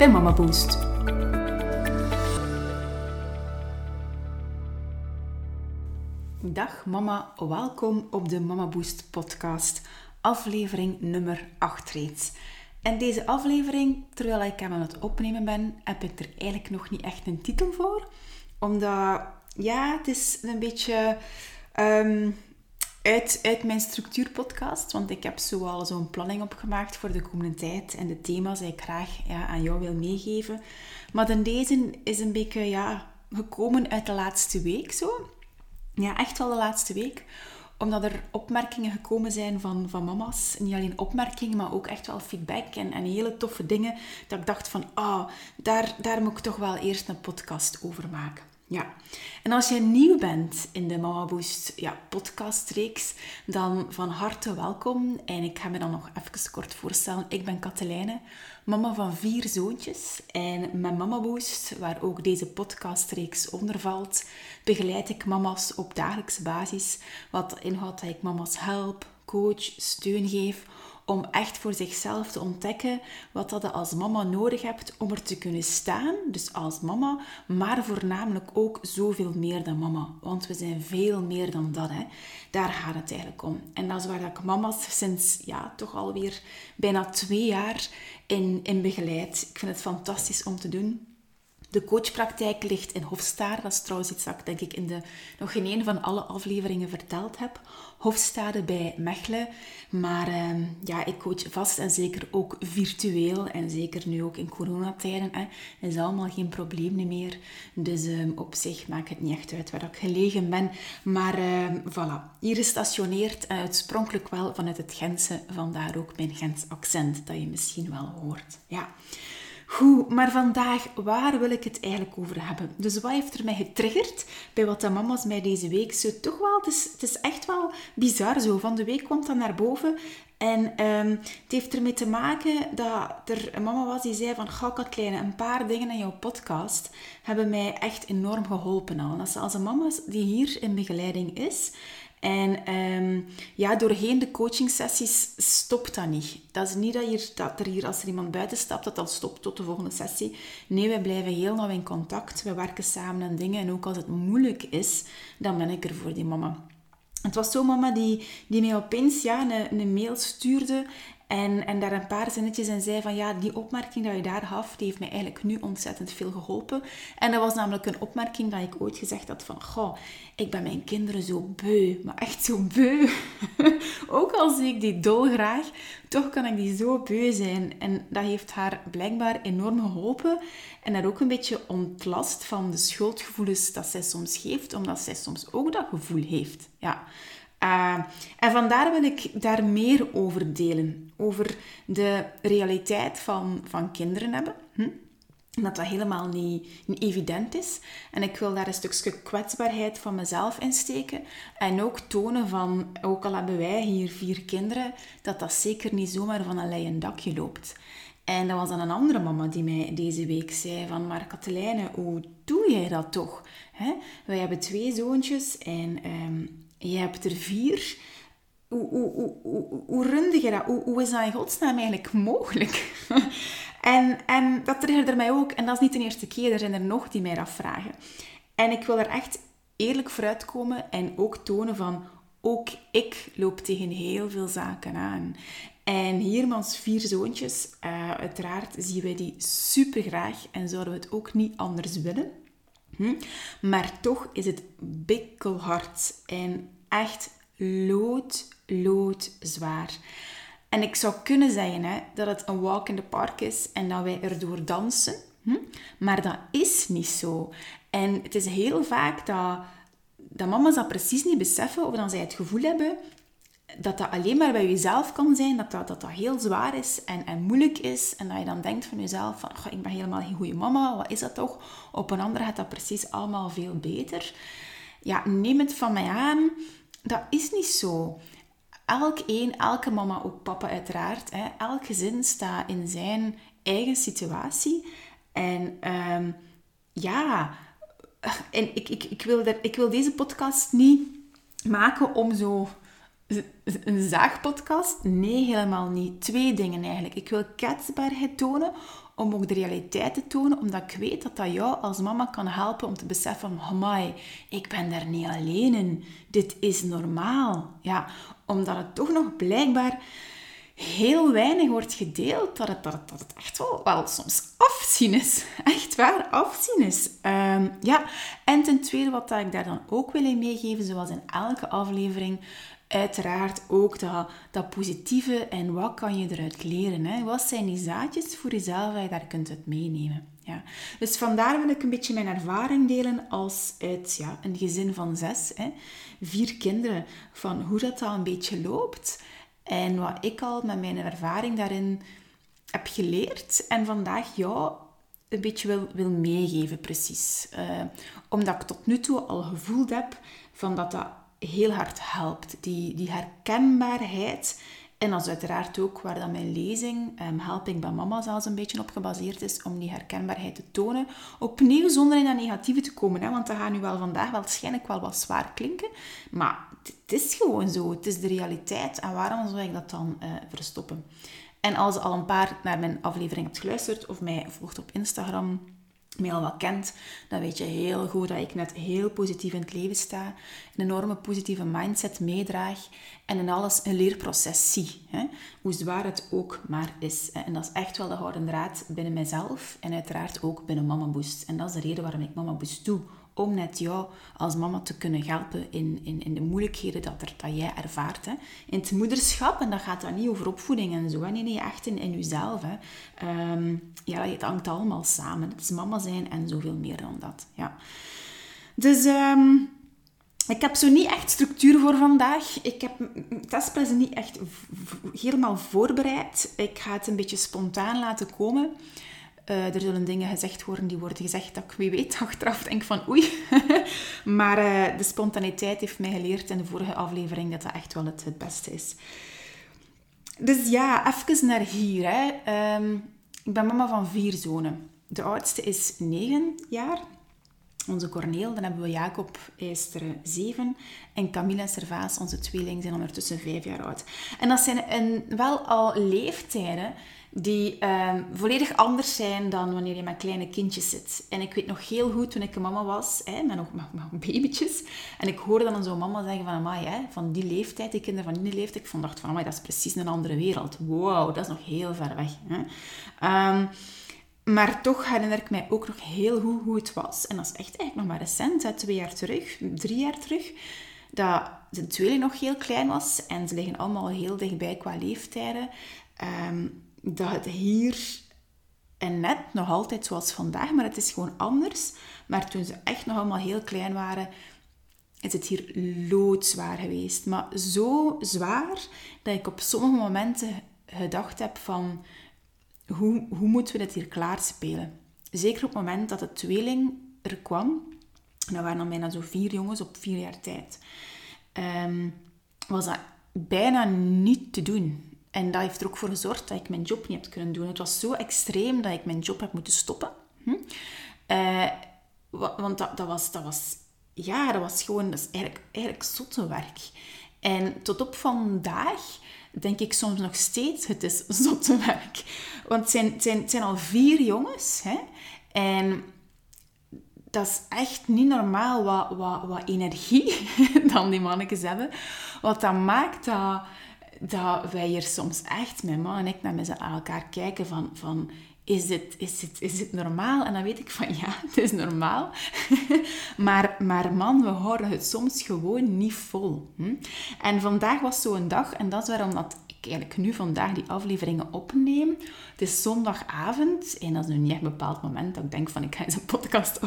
bij Mama Boost. Dag mama, welkom op de Mama Boost podcast, aflevering nummer 8 reeds. En deze aflevering, terwijl ik hem aan het opnemen ben, heb ik er eigenlijk nog niet echt een titel voor. Omdat, ja, het is een beetje um, uit, mijn structuurpodcast. Want ik heb zo al zo'n planning opgemaakt voor de komende tijd. En de thema's die ik graag ja, aan jou wil meegeven. Maar dan deze is een beetje ja, gekomen uit de laatste week zo. Ja, echt wel de laatste week omdat er opmerkingen gekomen zijn van, van mama's. Niet alleen opmerkingen, maar ook echt wel feedback en, en hele toffe dingen. Dat ik dacht van, ah, oh, daar, daar moet ik toch wel eerst een podcast over maken. Ja, en als je nieuw bent in de Mama Boost ja, podcastreeks, dan van harte welkom. En ik ga me dan nog even kort voorstellen. Ik ben Katelijne, mama van vier zoontjes. En met Mama Boost, waar ook deze podcastreeks onder valt, begeleid ik mama's op dagelijkse basis. Wat inhoudt dat ik mama's help, coach, steun geef om echt voor zichzelf te ontdekken wat dat je als mama nodig hebt om er te kunnen staan. Dus als mama, maar voornamelijk ook zoveel meer dan mama. Want we zijn veel meer dan dat. Hè. Daar gaat het eigenlijk om. En dat is waar ik mama's sinds ja, toch alweer bijna twee jaar in, in begeleid. Ik vind het fantastisch om te doen. De coachpraktijk ligt in Hofstade. Dat is trouwens iets dat ik denk ik in de, nog geen een van alle afleveringen verteld heb. Hofstade bij Mechelen. Maar uh, ja, ik coach vast en zeker ook virtueel. En zeker nu ook in coronatijden. Hè, is allemaal geen probleem meer. Dus uh, op zich maakt het niet echt uit waar ik gelegen ben. Maar uh, voilà, hier gestationeerd. Uh, oorspronkelijk wel vanuit het Gentse. Vandaar ook mijn Gens accent dat je misschien wel hoort. Ja. Goed, maar vandaag, waar wil ik het eigenlijk over hebben? Dus wat heeft er mij getriggerd bij wat de mama's mij deze week zo toch wel... Het is, het is echt wel bizar zo. Van de week kwam dat naar boven en um, het heeft ermee te maken dat er een mama was die zei van... Gauw Katlijne, een paar dingen in jouw podcast hebben mij echt enorm geholpen al. En dat is als een mama die hier in begeleiding is en um, ja, doorheen de coaching sessies stopt dat niet. Dat is niet dat, hier, dat er hier, als er iemand buiten stapt, dat dan stopt tot de volgende sessie. Nee, wij blijven heel nauw in contact. We werken samen aan dingen. En ook als het moeilijk is, dan ben ik er voor die mama. Het was zo'n mama die, die mij opeens ja, een, een mail stuurde en, en daar een paar zinnetjes en zei van ja, die opmerking dat je daar gaf, die heeft mij eigenlijk nu ontzettend veel geholpen. En dat was namelijk een opmerking dat ik ooit gezegd had van, goh, ik ben mijn kinderen zo beu, maar echt zo beu. Ook al zie ik die dolgraag, toch kan ik die zo beu zijn. En dat heeft haar blijkbaar enorm geholpen en haar ook een beetje ontlast van de schuldgevoelens dat zij soms heeft, omdat zij soms ook dat gevoel heeft. Ja. Uh, en vandaar wil ik daar meer over delen. Over de realiteit van, van kinderen hebben. Hm? Dat dat helemaal niet, evident is. En ik wil daar een stukje kwetsbaarheid van mezelf in steken. En ook tonen van, ook al hebben wij hier vier kinderen, dat dat zeker niet zomaar van een leien dakje loopt. En dat was dan een andere mama die mij deze week zei van, maar Katelijne, hoe doe jij dat toch? Hè? Wij hebben twee zoontjes en um, je hebt er vier. Hoe, hoe, hoe, hoe, je dat? Hoe, hoe is dat in godsnaam eigenlijk mogelijk? en, en dat triggerde mij ook. En dat is niet de eerste keer. Er zijn er nog die mij dat vragen. En ik wil er echt eerlijk vooruitkomen en ook tonen van... Ook ik loop tegen heel veel zaken aan. En hier met ons vier zoontjes, uh, uiteraard zien wij die super graag en zouden we het ook niet anders willen. Hm? Maar toch is het bikkelhard en echt lood, lood zwaar. En ik zou kunnen zeggen hè, dat het een walk in the park is en dat wij erdoor dansen. Hm? Maar dat is niet zo. En het is heel vaak dat, dat mama's dat precies niet beseffen of dan zij het gevoel hebben dat dat alleen maar bij jezelf kan zijn, dat dat, dat, dat heel zwaar is en, en moeilijk is. En dat je dan denkt van jezelf, van, ik ben helemaal geen goede mama, wat is dat toch? Op een andere gaat dat precies allemaal veel beter. Ja, neem het van mij aan, dat is niet zo. Elk een, elke mama, ook papa uiteraard, hè, elk gezin staat in zijn eigen situatie. En um, ja, en ik, ik, ik, wil ik wil deze podcast niet maken om zo een zaagpodcast? Nee, helemaal niet. Twee dingen eigenlijk. Ik wil kwetsbaarheid tonen om ook de realiteit te tonen, omdat ik weet dat dat jou als mama kan helpen om te beseffen, amai, ik ben daar niet alleen in. Dit is normaal. Ja, omdat het toch nog blijkbaar heel weinig wordt gedeeld, dat het, dat het, dat het echt wel, wel soms afzien is. Echt waar, afzien is. Ehm, ja, en ten tweede, wat ik daar dan ook wil meegeven, zoals in elke aflevering, uiteraard ook dat, dat positieve en wat kan je eruit leren. Hè? Wat zijn die zaadjes voor jezelf dat je daar kunt uit meenemen. Ja. Dus vandaar wil ik een beetje mijn ervaring delen als uit ja, een gezin van zes, hè? vier kinderen, van hoe dat al een beetje loopt en wat ik al met mijn ervaring daarin heb geleerd en vandaag jou een beetje wil, wil meegeven precies. Uh, omdat ik tot nu toe al gevoeld heb van dat dat heel hard helpt. Die, die herkenbaarheid. En dat is uiteraard ook waar dan mijn lezing um, Help ik bij mama zelfs een beetje op gebaseerd is. Om die herkenbaarheid te tonen. Opnieuw zonder in dat negatieve te komen. Hè, want dat gaat nu wel vandaag waarschijnlijk wel wat zwaar klinken. Maar het is gewoon zo. Het is de realiteit. En waarom zou ik dat dan uh, verstoppen? En als je al een paar naar mijn aflevering hebt geluisterd of mij volgt op Instagram mij al wat kent, dan weet je heel goed dat ik net heel positief in het leven sta, een enorme positieve mindset meedraag en in alles een leerproces zie. Hè? Hoe zwaar het ook maar is. En dat is echt wel de houden draad binnen mijzelf en uiteraard ook binnen Mama Boost. En dat is de reden waarom ik Mama Boost doe om net jou als mama te kunnen helpen in, in, in de moeilijkheden dat, er, dat jij ervaart. Hè. In het moederschap, en dat gaat dan niet over opvoeding en zo. Hè. Nee, nee, echt in, in jezelf. Hè. Um, ja, het hangt allemaal samen. Het is mama zijn en zoveel meer dan dat. Ja. Dus... Um, ik heb zo niet echt structuur voor vandaag. Ik heb testpressen niet echt helemaal voorbereid. Ik ga het een beetje spontaan laten komen. Uh, er zullen dingen gezegd worden die worden gezegd dat ik wie weet achteraf denk van oei. maar uh, de spontaniteit heeft mij geleerd in de vorige aflevering dat dat echt wel het, het beste is. Dus ja, even naar hier. Hè. Um, ik ben mama van vier zonen. De oudste is negen jaar. Onze Corneel, dan hebben we Jacob, is er zeven. En Camille en Servaas, onze tweeling, zijn ondertussen vijf jaar oud. En dat zijn een, wel al leeftijden die ehm, volledig anders zijn dan wanneer je met kleine kindjes zit. En ik weet nog heel goed toen ik een mama was, hè, met nog babytjes, en ik hoorde dan zo'n mama zeggen van, amai, hè, van die leeftijd, die kinderen van die leeftijd, ik vond dacht van, amai, dat is precies een andere wereld. Wow, dat is nog heel ver weg. Hè. Ehm, maar toch herinner ik mij ook nog heel goed hoe het was. En dat is echt eigenlijk nog maar recent, twee jaar terug, drie jaar terug, dat de tweeling nog heel klein was. En ze liggen allemaal heel dichtbij qua leeftijden. Ehm, dat het hier en net nog altijd zoals vandaag, maar het is gewoon anders. Maar toen ze echt nog allemaal heel klein waren, is het hier loodzwaar geweest. Maar zo zwaar dat ik op sommige momenten gedacht heb van... Hoe, hoe moeten we dit hier klaarspelen? Zeker op het moment dat de tweeling er kwam. Dat waren dan bijna zo vier jongens op vier jaar tijd. Ehm, was dat bijna niet te doen. En dat heeft er ook voor gezorgd dat ik mijn job niet heb kunnen doen. Het was zo extreem dat ik mijn job heb moeten stoppen. Hm? Uh, want dat, dat, was, dat was... Ja, dat was gewoon... Dat eigenlijk, eigenlijk zotte werk. En tot op vandaag denk ik soms nog steeds, het is zotte werk. Want het zijn, zijn, zijn al vier jongens. Hè? En dat is echt niet normaal wat, wat, wat energie dan die mannetjes hebben. Wat dat maakt dat dat wij hier soms echt, mijn man en ik, naar elkaar kijken van... van is het, is, het, is het normaal? En dan weet ik van ja, het is normaal. maar, maar man, we houden het soms gewoon niet vol. Hm? En vandaag was zo'n dag, en dat is waarom dat ik eigenlijk nu vandaag die afleveringen opneem. Het is zondagavond, en dat is nu niet echt een bepaald moment dat ik denk van ik ga eens een podcast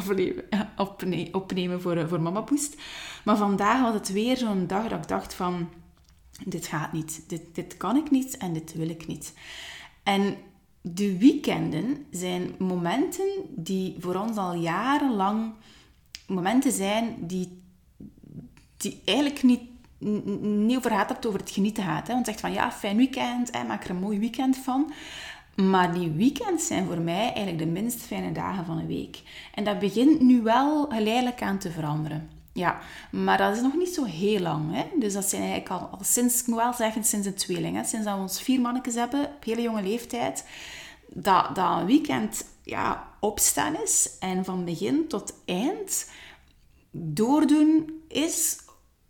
opnemen voor, voor Mama Poest. Maar vandaag was het weer zo'n dag dat ik dacht van dit gaat niet, dit, dit kan ik niet en dit wil ik niet. En de weekenden zijn momenten die voor ons al jarenlang momenten zijn die, die eigenlijk niet, niet over het over het genieten gaat. Hè. Want zegt van ja, fijn weekend, hè, maak er een mooi weekend van. Maar die weekends zijn voor mij eigenlijk de minst fijne dagen van een week. En dat begint nu wel geleidelijk aan te veranderen. Ja, maar dat is nog niet zo heel lang. Hè? Dus dat zijn eigenlijk al, al sinds, ik moet wel zeggen, sinds een tweeling. Hè? Sinds dat we ons vier mannetjes hebben, op hele jonge leeftijd. Dat, dat een weekend ja, opstaan is en van begin tot eind doordoen is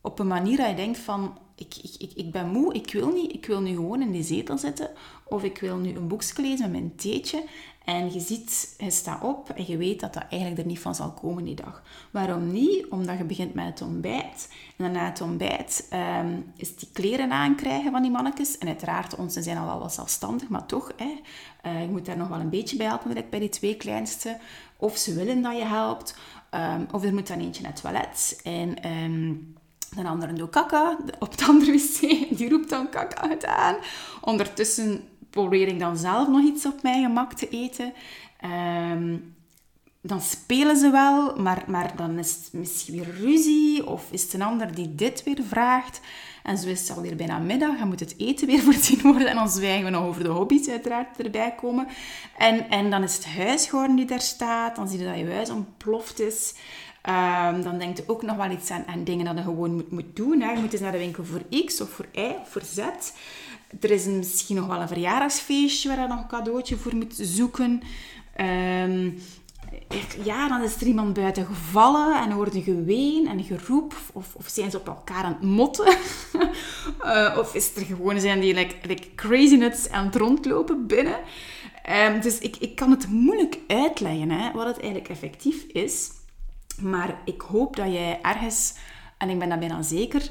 op een manier dat je denkt van ik, ik, ik, ben moe, ik wil niet, ik wil nu gewoon in die zetel zitten of ik wil nu een boekje lezen met mijn theetje en je ziet, je staat op en je weet dat dat eigenlijk er niet van zal komen die dag. Waarom niet? Omdat je begint met het ontbijt. En dan na het ontbijt um, is die kleren aankrijgen van die mannetjes. En uiteraard, onze zijn al wel wat zelfstandig, maar toch, hè, uh, je moet daar nog wel een beetje bij helpen bij die twee kleinste. Of ze willen dat je helpt. Um, of er moet dan eentje naar het toilet. En... Um, de andere doet kaka op het andere wc. Die roept dan kaka aan. Ondertussen probeer ik dan zelf nog iets op mijn gemak te eten. Ehm, dan spelen ze wel, maar, maar dan is het misschien weer ruzie. Of is het een ander die dit weer vraagt. En zo is het alweer bijna middag. Dan moet het eten weer voorzien worden. En dan zwijgen we nog over de hobby's uiteraard erbij komen. En, en dan is het huishouden die daar staat. Dan zie je dat je huis ontploft is. Um, dan denkt je ook nog wel iets aan, aan dingen dat je gewoon moet, moet doen. Hè. Je moet eens naar de winkel voor X of voor Y of voor Z. Er is misschien nog wel een verjaardagsfeestje waar je nog een cadeautje voor moet zoeken. Um, ja, dan is er iemand buiten gevallen en hoorde geween en geroep. Of, of zijn ze op elkaar aan het motten. uh, of is er gewoon zijn die like, like crazy nuts aan het rondlopen binnen. Um, dus ik, ik kan het moeilijk uitleggen hè, wat het eigenlijk effectief is. Maar ik hoop dat jij ergens, en ik ben dat bijna zeker,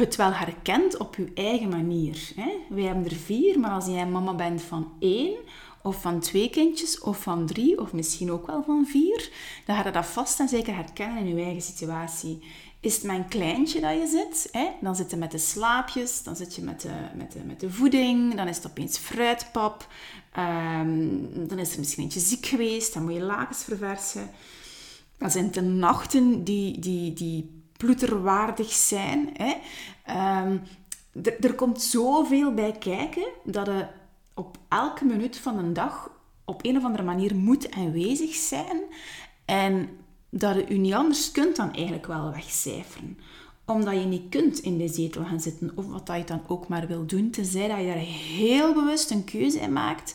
het wel herkent op je eigen manier. Hè? Wij hebben er vier, maar als jij mama bent van één, of van twee kindjes, of van drie, of misschien ook wel van vier, dan ga je dat vast en zeker herkennen in je eigen situatie. Is het mijn kleintje dat je zit, hè? dan zit je met de slaapjes, dan zit je met de, met de, met de voeding, dan is het opeens fruitpap, um, dan is er misschien eentje ziek geweest, dan moet je lakens verversen. Dan zijn de nachten die, die, die ploeterwaardig zijn. Hè. Ehm, er komt zoveel bij kijken dat je op elke minuut van een dag op een of andere manier moet aanwezig zijn. En dat je je niet anders kunt dan eigenlijk wel wegcijferen omdat je niet kunt in de zetel gaan zitten, of wat dat je dan ook maar wil doen, tenzij dat je daar heel bewust een keuze in maakt,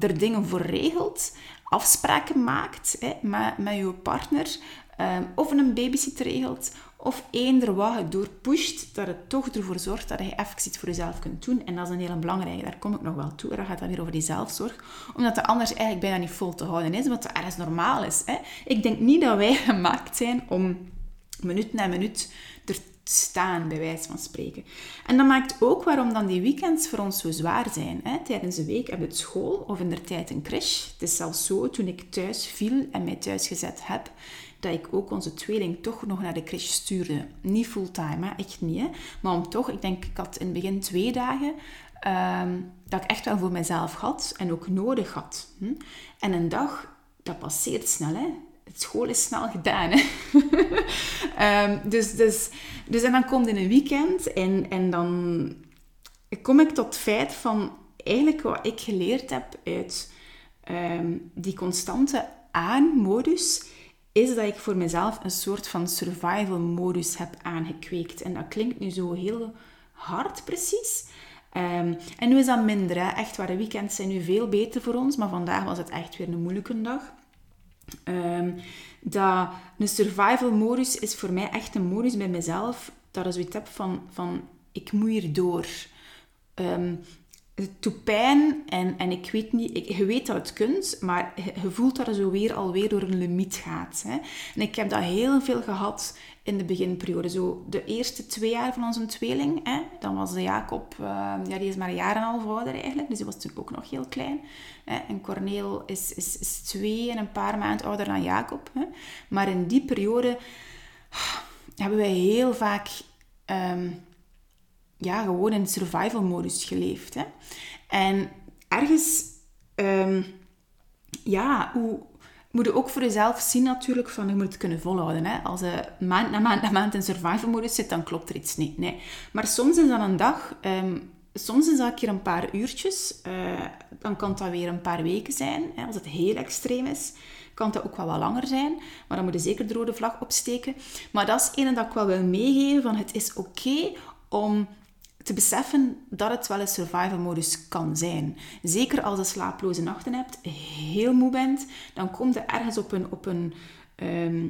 er dingen voor regelt, afspraken maakt hè, met, met je partner, um, of een babysitter regelt, of eender wat je doorpusht, dat het toch ervoor zorgt dat je even iets voor jezelf kunt doen. En dat is een hele belangrijke, daar kom ik nog wel toe. Dat gaat dan weer over die zelfzorg. Omdat het anders eigenlijk bijna niet vol te houden is, wat ergens normaal is. Hè. Ik denk niet dat wij gemaakt zijn om minuut na minuut er staan, bij wijze van spreken. En dat maakt ook waarom dan die weekends voor ons zo zwaar zijn. Hè? Tijdens de week heb je het school of in de tijd een crash. Het is zelfs zo, toen ik thuis viel en mij thuis gezet heb, dat ik ook onze tweeling toch nog naar de crash stuurde. Niet fulltime, hè? echt niet. Hè? Maar om toch, ik denk, ik had in het begin twee dagen ehm, dat ik echt wel voor mezelf had en ook nodig had. Hm? En een dag, dat passeert snel. Hè? het school is snel gedaan. Hè? um, dus, dus, dus en dan komt in een weekend en, en dan kom ik tot het feit van eigenlijk wat ik geleerd heb uit um, die constante aan-modus, is dat ik voor mezelf een soort van survival-modus heb aangekweekt. En dat klinkt nu zo heel hard precies. Um, en nu is dat minder. Hè? Echt waar, de weekends zijn nu veel beter voor ons. Maar vandaag was het echt weer een moeilijke dag. Um, dat een survival modus is voor mij echt een modus bij mezelf. Dat is zoiets heb van, van ik moet hier door. Um, het doet pijn en, en ik weet niet, ik, je weet dat het kunt, maar je, voelt dat je zo weer alweer door een limiet gaat. Hè. En ik heb dat heel veel gehad in de beginperiode. Zo de eerste twee jaar van onze tweeling, hè, dan was de Jacob, uh, ja, die is maar een jaar en een half ouder eigenlijk, dus die was natuurlijk ook nog heel klein. Hè. En Corneel is, is, is twee en een paar maanden ouder dan Jacob. Hè. Maar in die periode hebben wij heel vaak... Um, ja, gewoon in survival modus geleefd. Hè? En ergens, ehm, ja, hoe, moet je ook voor jezelf zien natuurlijk van je moet het kunnen volhouden. Hè? Als je maand na maand na maand in survival modus zit, dan klopt er iets niet. Nee. Maar soms is dat een dag, ehm, soms is dat een keer een paar uurtjes, uh, dan kan dat weer een paar weken zijn. Hè? Als het heel extreem is, kan dat ook wel wat langer zijn. Maar dan moet je zeker de rode vlag opsteken. Maar dat is ene dat ik wel wil meegeven, van het is oké om te beseffen dat het wel een survival modus kan zijn. Zeker als je slaaploze nachten hebt, heel moe bent, dan komt je ergens op een, op een ehm,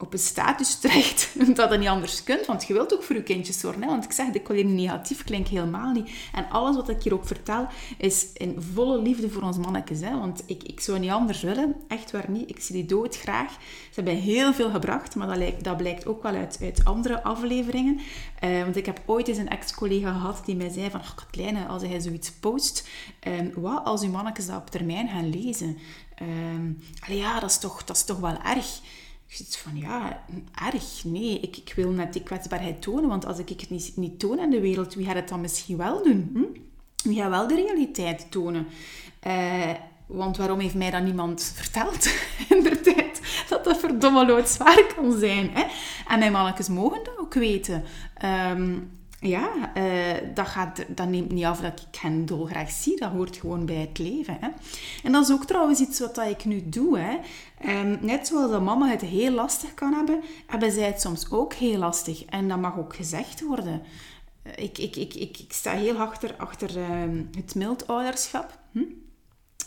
op een status terecht dat niet anders kunt. Want je wilt ook voor je kindjes zorgen. Hè? Want ik zeg, wil hier negatief klink helemaal niet. En alles wat ik hier ook vertel, is in volle liefde voor ons mannetjes. Hè? Want ik, ik zou niet anders willen. Echt waar niet. Ik zie die dood graag. Ze hebben heel veel gebracht, maar dat, lijkt, dat blijkt ook wel uit, uit andere afleveringen. Uh, want ik heb ooit eens een ex-collega gehad die mij zei van... Oh, Katlijne, als jij zoiets post, um, wat als uw mannetjes dat op termijn gaan lezen? Um, ja, dat is, toch, dat is toch wel erg. Zit van, ja, erg. Nee, ik, ik wil net die kwetsbaarheid tonen. Want als ik het niet, niet toon in de wereld, wie gaat het dan misschien wel doen? Hm? Wie gaat wel de realiteit tonen? Uh, want waarom heeft mij dan niemand verteld in de tijd dat dat verdomme loodzwaar kan zijn? Hè? En mijn mannetjes mogen dat ook weten. Um, ja, uh, dat, gaat, dat neemt niet af dat ik hen dolgraag zie. Dat hoort gewoon bij het leven. Hè. En dat is ook trouwens iets wat ik nu doe. Hè. Um, net zoals dat mama het heel lastig kan hebben, hebben zij het soms ook heel lastig. En dat mag ook gezegd worden. Ik, ik, ik, ik, ik sta heel achter, achter um, het mildouderschap. Hm?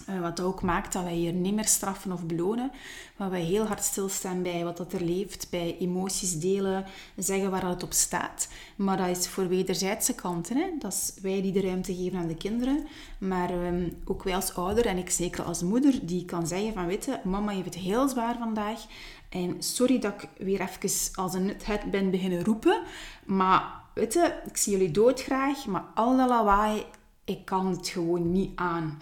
Uh, wat ook maakt dat wij hier niet meer straffen of belonen. Maar wij heel hard stilstaan bij wat dat er leeft, bij emoties delen, zeggen waar het op staat. Maar dat is voor wederzijdse kanten. Hè? Dat is wij die de ruimte geven aan de kinderen. Maar um, ook wij als ouder en ik zeker als moeder, die kan zeggen van, weet je, mama heeft het heel zwaar vandaag. En sorry dat ik weer even als een het ben beginnen roepen. Maar weet je, ik zie jullie doodgraag, maar al dat lawaai ik kan het gewoon niet aan.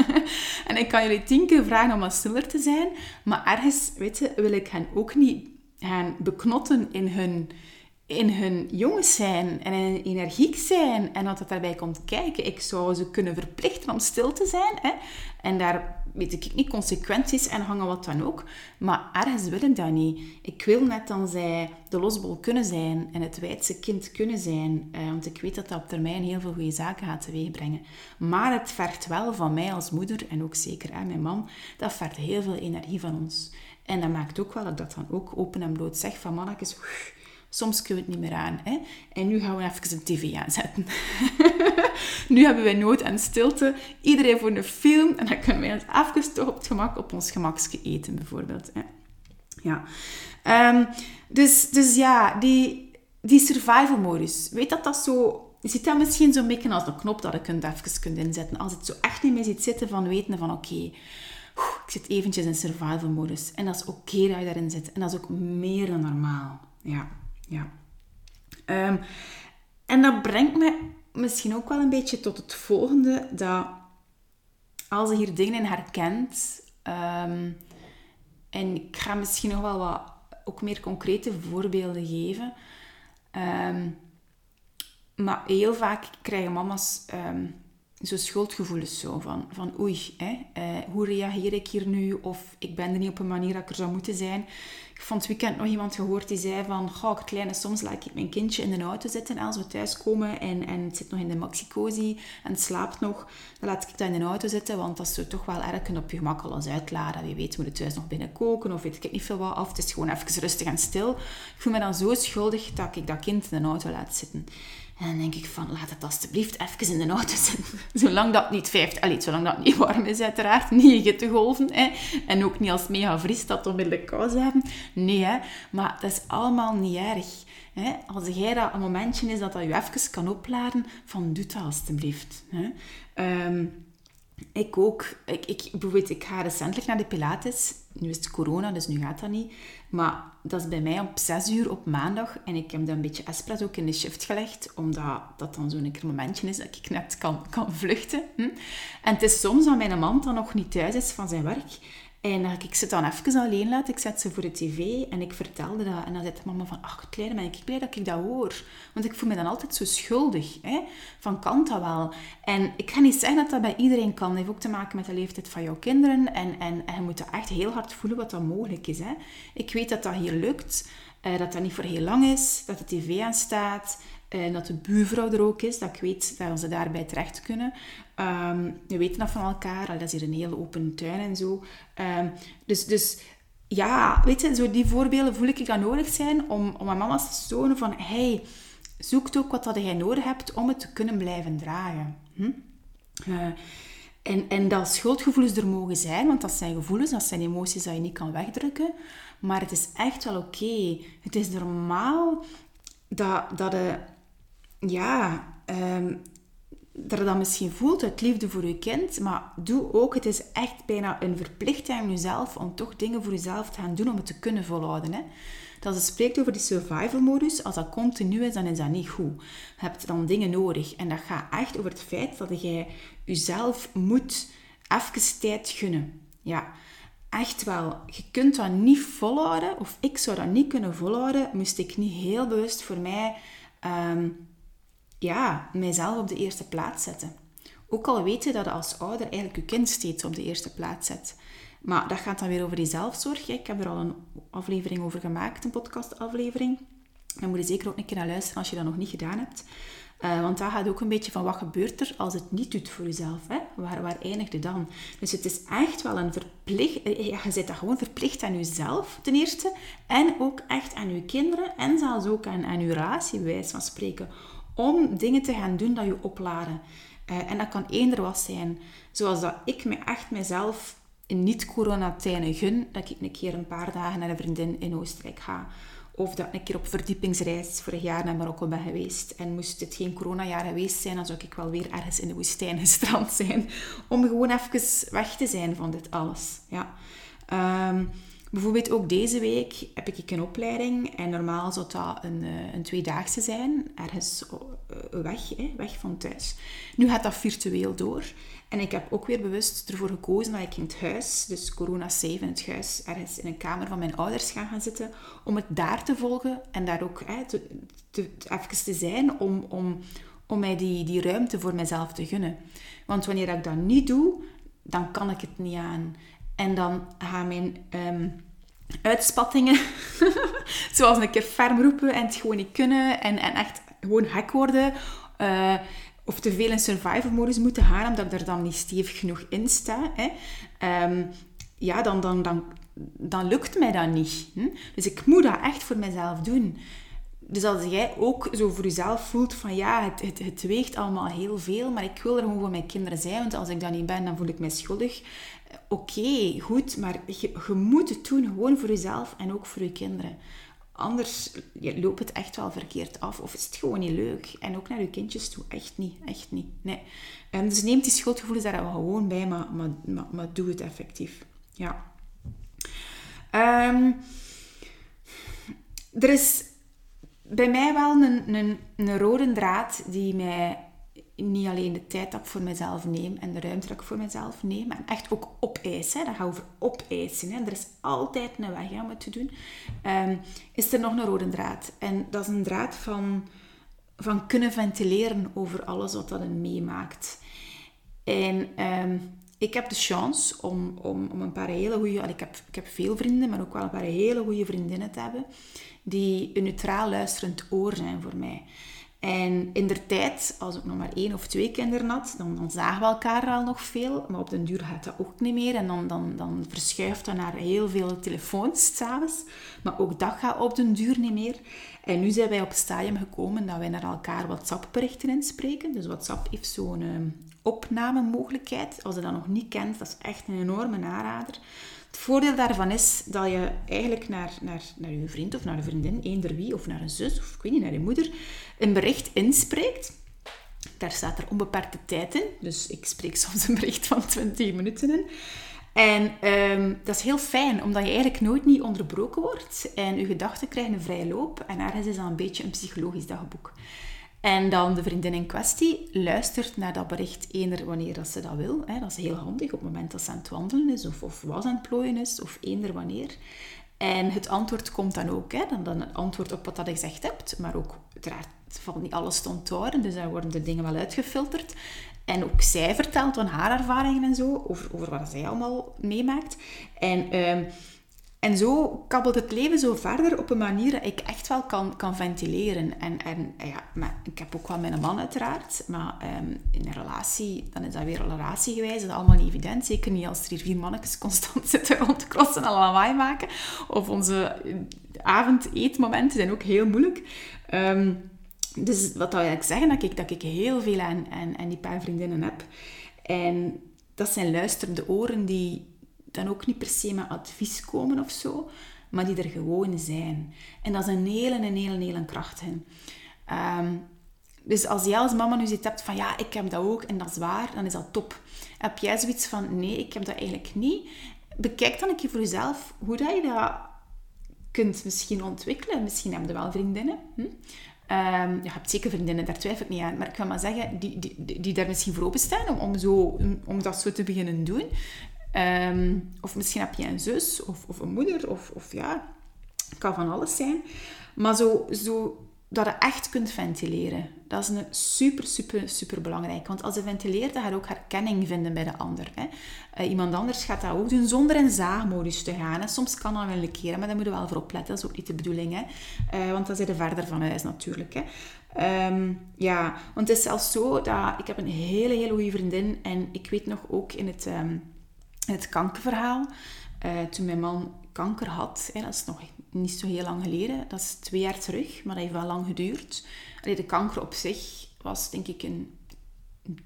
en ik kan jullie tien keer vragen om wat stiller te zijn, maar ergens, weet je, wil ik hen ook niet gaan beknotten in hun, in hun jongens zijn en in energiek zijn en dat daarbij komt kijken. Ik zou ze kunnen verplichten om stil te zijn hè? en daar weet ik niet, consequenties en hangen wat dan ook. Maar ergens wil ik dat niet. Ik wil net dan zij de losbol kunnen zijn en het wijdse kind kunnen zijn. Eh, want ik weet dat dat op termijn heel veel goede zaken gaat teweegbrengen. Maar het vergt wel van mij als moeder, en ook zeker aan mijn man, dat vergt heel veel energie van ons. En dat maakt ook wel dat ik dat dan ook open en bloot zeg van mannetjes... Soms kunnen we het niet meer aan. Hè? En nu gaan we even een tv aanzetten. nu hebben wij nood en stilte. Iedereen voor een film. En dan kunnen wij even toch op het gemak op ons gemakje eten, bijvoorbeeld. Hè? Ja. Um, dus, dus ja, die, die survival modus. Weet dat dat zo... Je ziet dat misschien zo'n beetje als een knop dat je kunt even kunt inzetten. Als het zo echt niet meer ziet zitten van weten van oké, ik zit eventjes in survival modus. En dat is oké dat je daarin zit. En dat is ook meer dan normaal. Ja. Ja. Um, en dat brengt me misschien ook wel een beetje tot het volgende, dat als je hier dingen in herkent, um, en ik ga misschien nog wel wat ook meer concrete voorbeelden geven, um, maar heel vaak krijgen mama's zo schuldgevoelens zo van, van oei, hè, uh, hoe reageer ik hier nu? Of ik ben er niet op een manier dat ik er zou moeten zijn. Ik vond het weekend nog iemand gehoord die zei van, goh, kleine, soms laat ik mijn kindje in de auto zitten als we thuiskomen en, en het zit nog in de maxicosi en het slaapt nog. Dan laat ik dat in de auto zitten, want dat is toch wel erg op je gemak al eens uitladen. Wie weet moet het thuis nog binnen koken of weet ik niet veel wat af. Het is gewoon even rustig en stil. Ik voel me dan zo schuldig dat ik dat kind in de auto laat zitten. En dan denk ik van, laat het alsjeblieft even in de auto zitten. Zolang dat niet vijft, allee, zolang dat niet warm is uiteraard. Niet te golven. Hè. En ook niet als mega vries dat onmiddellijk kous hebben. Nee, hè. maar dat is allemaal niet erg. Hè. Als jij dat een momentje is dat dat je even kan opladen, van doe dat alsjeblieft. Hè. Ehm, ik ook. Ik, ik, bijvoorbeeld, ik ga recentelijk naar de Pilates. Nu is het corona, dus nu gaat dat niet. Maar dat is bij mij op 6 uur op maandag. En ik heb dan een beetje espresso ook in de shift gelegd. Omdat dat dan zo'n keer momentje is dat ik net kan, kan vluchten. Hm? En het is soms dat mijn man dan nog niet thuis is van zijn werk. En dan ik ze dan even alleen laten. Ik zet ze voor de tv en ik vertelde dat. En dan zei mama van, ach, kleine, ben ik blij dat ik dat hoor. Want ik voel me dan altijd zo schuldig. Hè? Van, kan dat wel? En ik ga niet zeggen dat dat bij iedereen kan. Dat heeft ook te maken met de leeftijd van jouw kinderen. En, en, en je moet echt heel hard voelen wat dat mogelijk is. Hè? Ik weet dat dat hier lukt. Uh, dat dat niet voor heel lang is. Dat de tv aan staat. En eh, dat de buurvrouw er ook is, dat ik weet dat ze daarbij terecht kunnen. Um, we weten dat van elkaar, dat is hier een hele open tuin en zo. Um, dus, dus ja, weet je, zo die voorbeelden voel ik dat nodig zijn om, om aan mama's te tonen van... Hey, zoek ook wat dat jij nodig hebt om het te kunnen blijven dragen. Hm? Uh, en, en dat schuldgevoelens er mogen zijn, want dat zijn gevoelens, dat zijn emoties dat je niet kan wegdrukken. Maar het is echt wel oké. Het is normaal dat, dat de ja, um, dat je dat misschien voelt uit liefde voor je kind, maar doe ook, het is echt bijna een verplichting aan jezelf om toch dingen voor jezelf te gaan doen om het te kunnen volhouden. Hè? Dat ze spreekt over die survival modus, als dat continu is, dan is dat niet goed. Je hebt dan dingen nodig. En dat gaat echt over het feit dat jij jezelf moet even tijd gunnen. Ja, echt wel. Je kunt dat niet volhouden, of ik zou dat niet kunnen volhouden, moest ik niet heel bewust voor mij um, ja, mijzelf op de eerste plaats zetten. Ook al weet je dat als ouder eigenlijk je kind steeds op de eerste plaats zet. Maar dat gaat dan weer over die zelfzorg. Ik heb er al een aflevering over gemaakt, een podcastaflevering. Dan moet je zeker ook een keer naar luisteren als je dat nog niet gedaan hebt. Uh, want daar gaat ook een beetje van wat gebeurt er als het niet doet voor jezelf. Hè? Waar, waar eindigt het dan? Dus het is echt wel een verplicht... Eh, ja, je zit dat gewoon verplicht aan jezelf, ten eerste. En ook echt aan je kinderen. En zelfs ook aan, aan je relatie, bij wijze van spreken om dingen te gaan doen dat je opladen. En dat kan eender wat zijn. Zoals dat ik me echt mezelf in niet-coronatijden gun, dat ik een keer een paar dagen naar een vriendin in Oostenrijk ga. Of dat ik een keer op verdiepingsreis vorig jaar naar Marokko ben geweest. En moest het geen coronajaar geweest zijn, dan zou ik wel weer ergens in de woestijn gestrand zijn. Om gewoon even weg te zijn van dit alles. Ja. Um, Bijvoorbeeld ook deze week heb ik een opleiding en normaal zou dat een, eh, een tweedaagse zijn, ergens eh, weg, hè, weg van thuis. Nu gaat dat virtueel door en ik heb ook weer bewust ervoor gekozen dat ik in het huis, dus corona-safe in het huis, ergens in een kamer van mijn ouders ga gaan zitten, om het daar te volgen en daar ook hè, te, te, even te zijn om, om, om mij die, die ruimte voor mezelf te gunnen. Want wanneer ik dat niet doe, dan kan ik het niet aan. En dan gaan mijn um, uitspattingen, zoals een keer ferm roepen en het gewoon niet kunnen en, en echt gewoon hek worden. Uh, of te veel in survival modus moeten gaan, omdat ik er dan niet stevig genoeg in sta. Hè. Um, ja, dan, dan, dan, dan lukt mij dat niet. Dus ik moet dat echt voor mezelf doen. Dus als jij ook zo voor jezelf voelt van ja, het, het, het weegt allemaal heel veel, maar ik wil er gewoon voor mijn kinderen zijn, want als ik dat niet ben, dan voel ik mij schuldig. Oké, goed, maar je, je, moet het doen gewoon voor jezelf en ook voor je kinderen. Anders je loopt het echt wel verkeerd af of is het gewoon niet leuk. En ook naar je kindjes toe, echt niet, echt niet. Nee. Um, dus neem die schuldgevoelens daar gewoon bij, maar, maar, maar, doe het effectief. Ja. Um, er is bij mij wel een, een, een rode draad die mij niet alleen de tijd dat ik voor mezelf neem en de ruimte dat ik voor mezelf neem, maar echt ook opeisen. Dat gaat over opeisen. Hè. Er is altijd een weg om het te doen. Um, is er nog een rode draad. En dat is een draad van, van kunnen ventileren over alles wat dat meemaakt. En um, ik heb de chance om, om, om een paar hele goede... Ik heb, ik heb veel vrienden, maar ook wel een paar hele goede vriendinnen te hebben die een neutraal luisterend oor zijn voor mij. En in der tijd, als ik nog maar één of twee kinderen had, dan, zagen we elkaar al nog veel. Maar op den duur gaat dat ook niet meer. En dan, dan, dan verschuift dat naar heel veel telefoons s'avonds. Maar ook dat gaat op den duur niet meer. En nu zijn wij op het stadium gekomen dat wij naar elkaar WhatsApp-berichten inspreken. Dus WhatsApp heeft zo'n uh, opnamemogelijkheid. Als je dat nog niet kent, dat is echt een enorme aanrader. Het voordeel daarvan is dat je eigenlijk naar, naar, naar je vriend of naar een vriendin, eender wie, of naar een zus, of ik weet niet, naar je moeder, een bericht inspreekt. Daar staat er onbeperkte tijd in. Dus ik spreek soms een bericht van 20 minuten in. En um, dat is heel fijn, omdat je eigenlijk nooit niet onderbroken wordt. En je gedachten krijgen een vrije loop. En ergens is dat een beetje een psychologisch dagboek. En dan de vriendin in kwestie luistert naar dat bericht eender wanneer dat ze dat wil. Hè. Dat is heel handig op het moment dat ze aan het wandelen is of, of was aan het plooien is of eender wanneer. En het antwoord komt dan ook, hè, dan, dan het antwoord op wat dat je gezegd hebt, maar ook uiteraard valt niet alles te onthouden, dus dan worden de dingen wel uitgefilterd. En ook zij vertelt van haar ervaringen en zo, over, over wat zij allemaal meemaakt. En ehm, en zo kabbelt het leven zo verder op een manier dat ik echt wel kan, kan ventileren. En, en ja, maar ik heb ook wel mijn man uiteraard. Maar um, in een relatie, dan is dat weer een relatiegewijs. Dat is allemaal niet evident. Zeker niet als er hier vier mannetjes constant zitten rondkrossen en allemaal maken. Of onze avondeetmomenten zijn ook heel moeilijk. Um, dus wat wil ik zeggen? Dat ik, dat ik heel veel aan, aan, aan die paar vriendinnen heb. En dat zijn luisterende oren die dan ook niet per se met advies komen of zo, maar die er gewoon zijn. En dat is een hele, een hele, hele kracht in. Ehm, dus als jij als mama nu zit hebt van ja, ik heb dat ook en dat is waar, dan is dat top. Heb jij zoiets van nee, ik heb dat eigenlijk niet? Bekijk dan een keer voor jezelf hoe dat je dat kunt misschien ontwikkelen. Misschien heb je wel vriendinnen. Hm? Um, je hebt zeker vriendinnen, daar twijfel ik niet aan. Maar ik wil maar zeggen, die, die, die daar misschien voor openstaan om, om, zo, om dat zo te beginnen doen. Ehm, of misschien heb je een zus of, of een moeder, of, of ja, het kan van alles zijn. Maar zo, zo dat je echt kunt ventileren. Dat is een super, super, super belangrijk. Want als je ventileert, dan ga je ook herkenning vinden bij de ander. Hè. Uh, iemand anders gaat dat ook doen zonder in zaagmodus te gaan. Hè. Soms kan dat wel een keren, maar daar moet je wel voor opletten. Dat is ook niet de bedoeling. Hè. Uh, want dan zit je verder van huis natuurlijk. Hè. Um, ja, want het is zelfs zo dat ik heb een hele, hele goede vriendin. En ik weet nog ook in het... Um, het kankerverhaal. Uh, toen mijn man kanker had, dat is nog niet zo heel lang geleden, dat is twee jaar terug, maar dat heeft wel lang geduurd. Allee, de kanker op zich was denk ik een,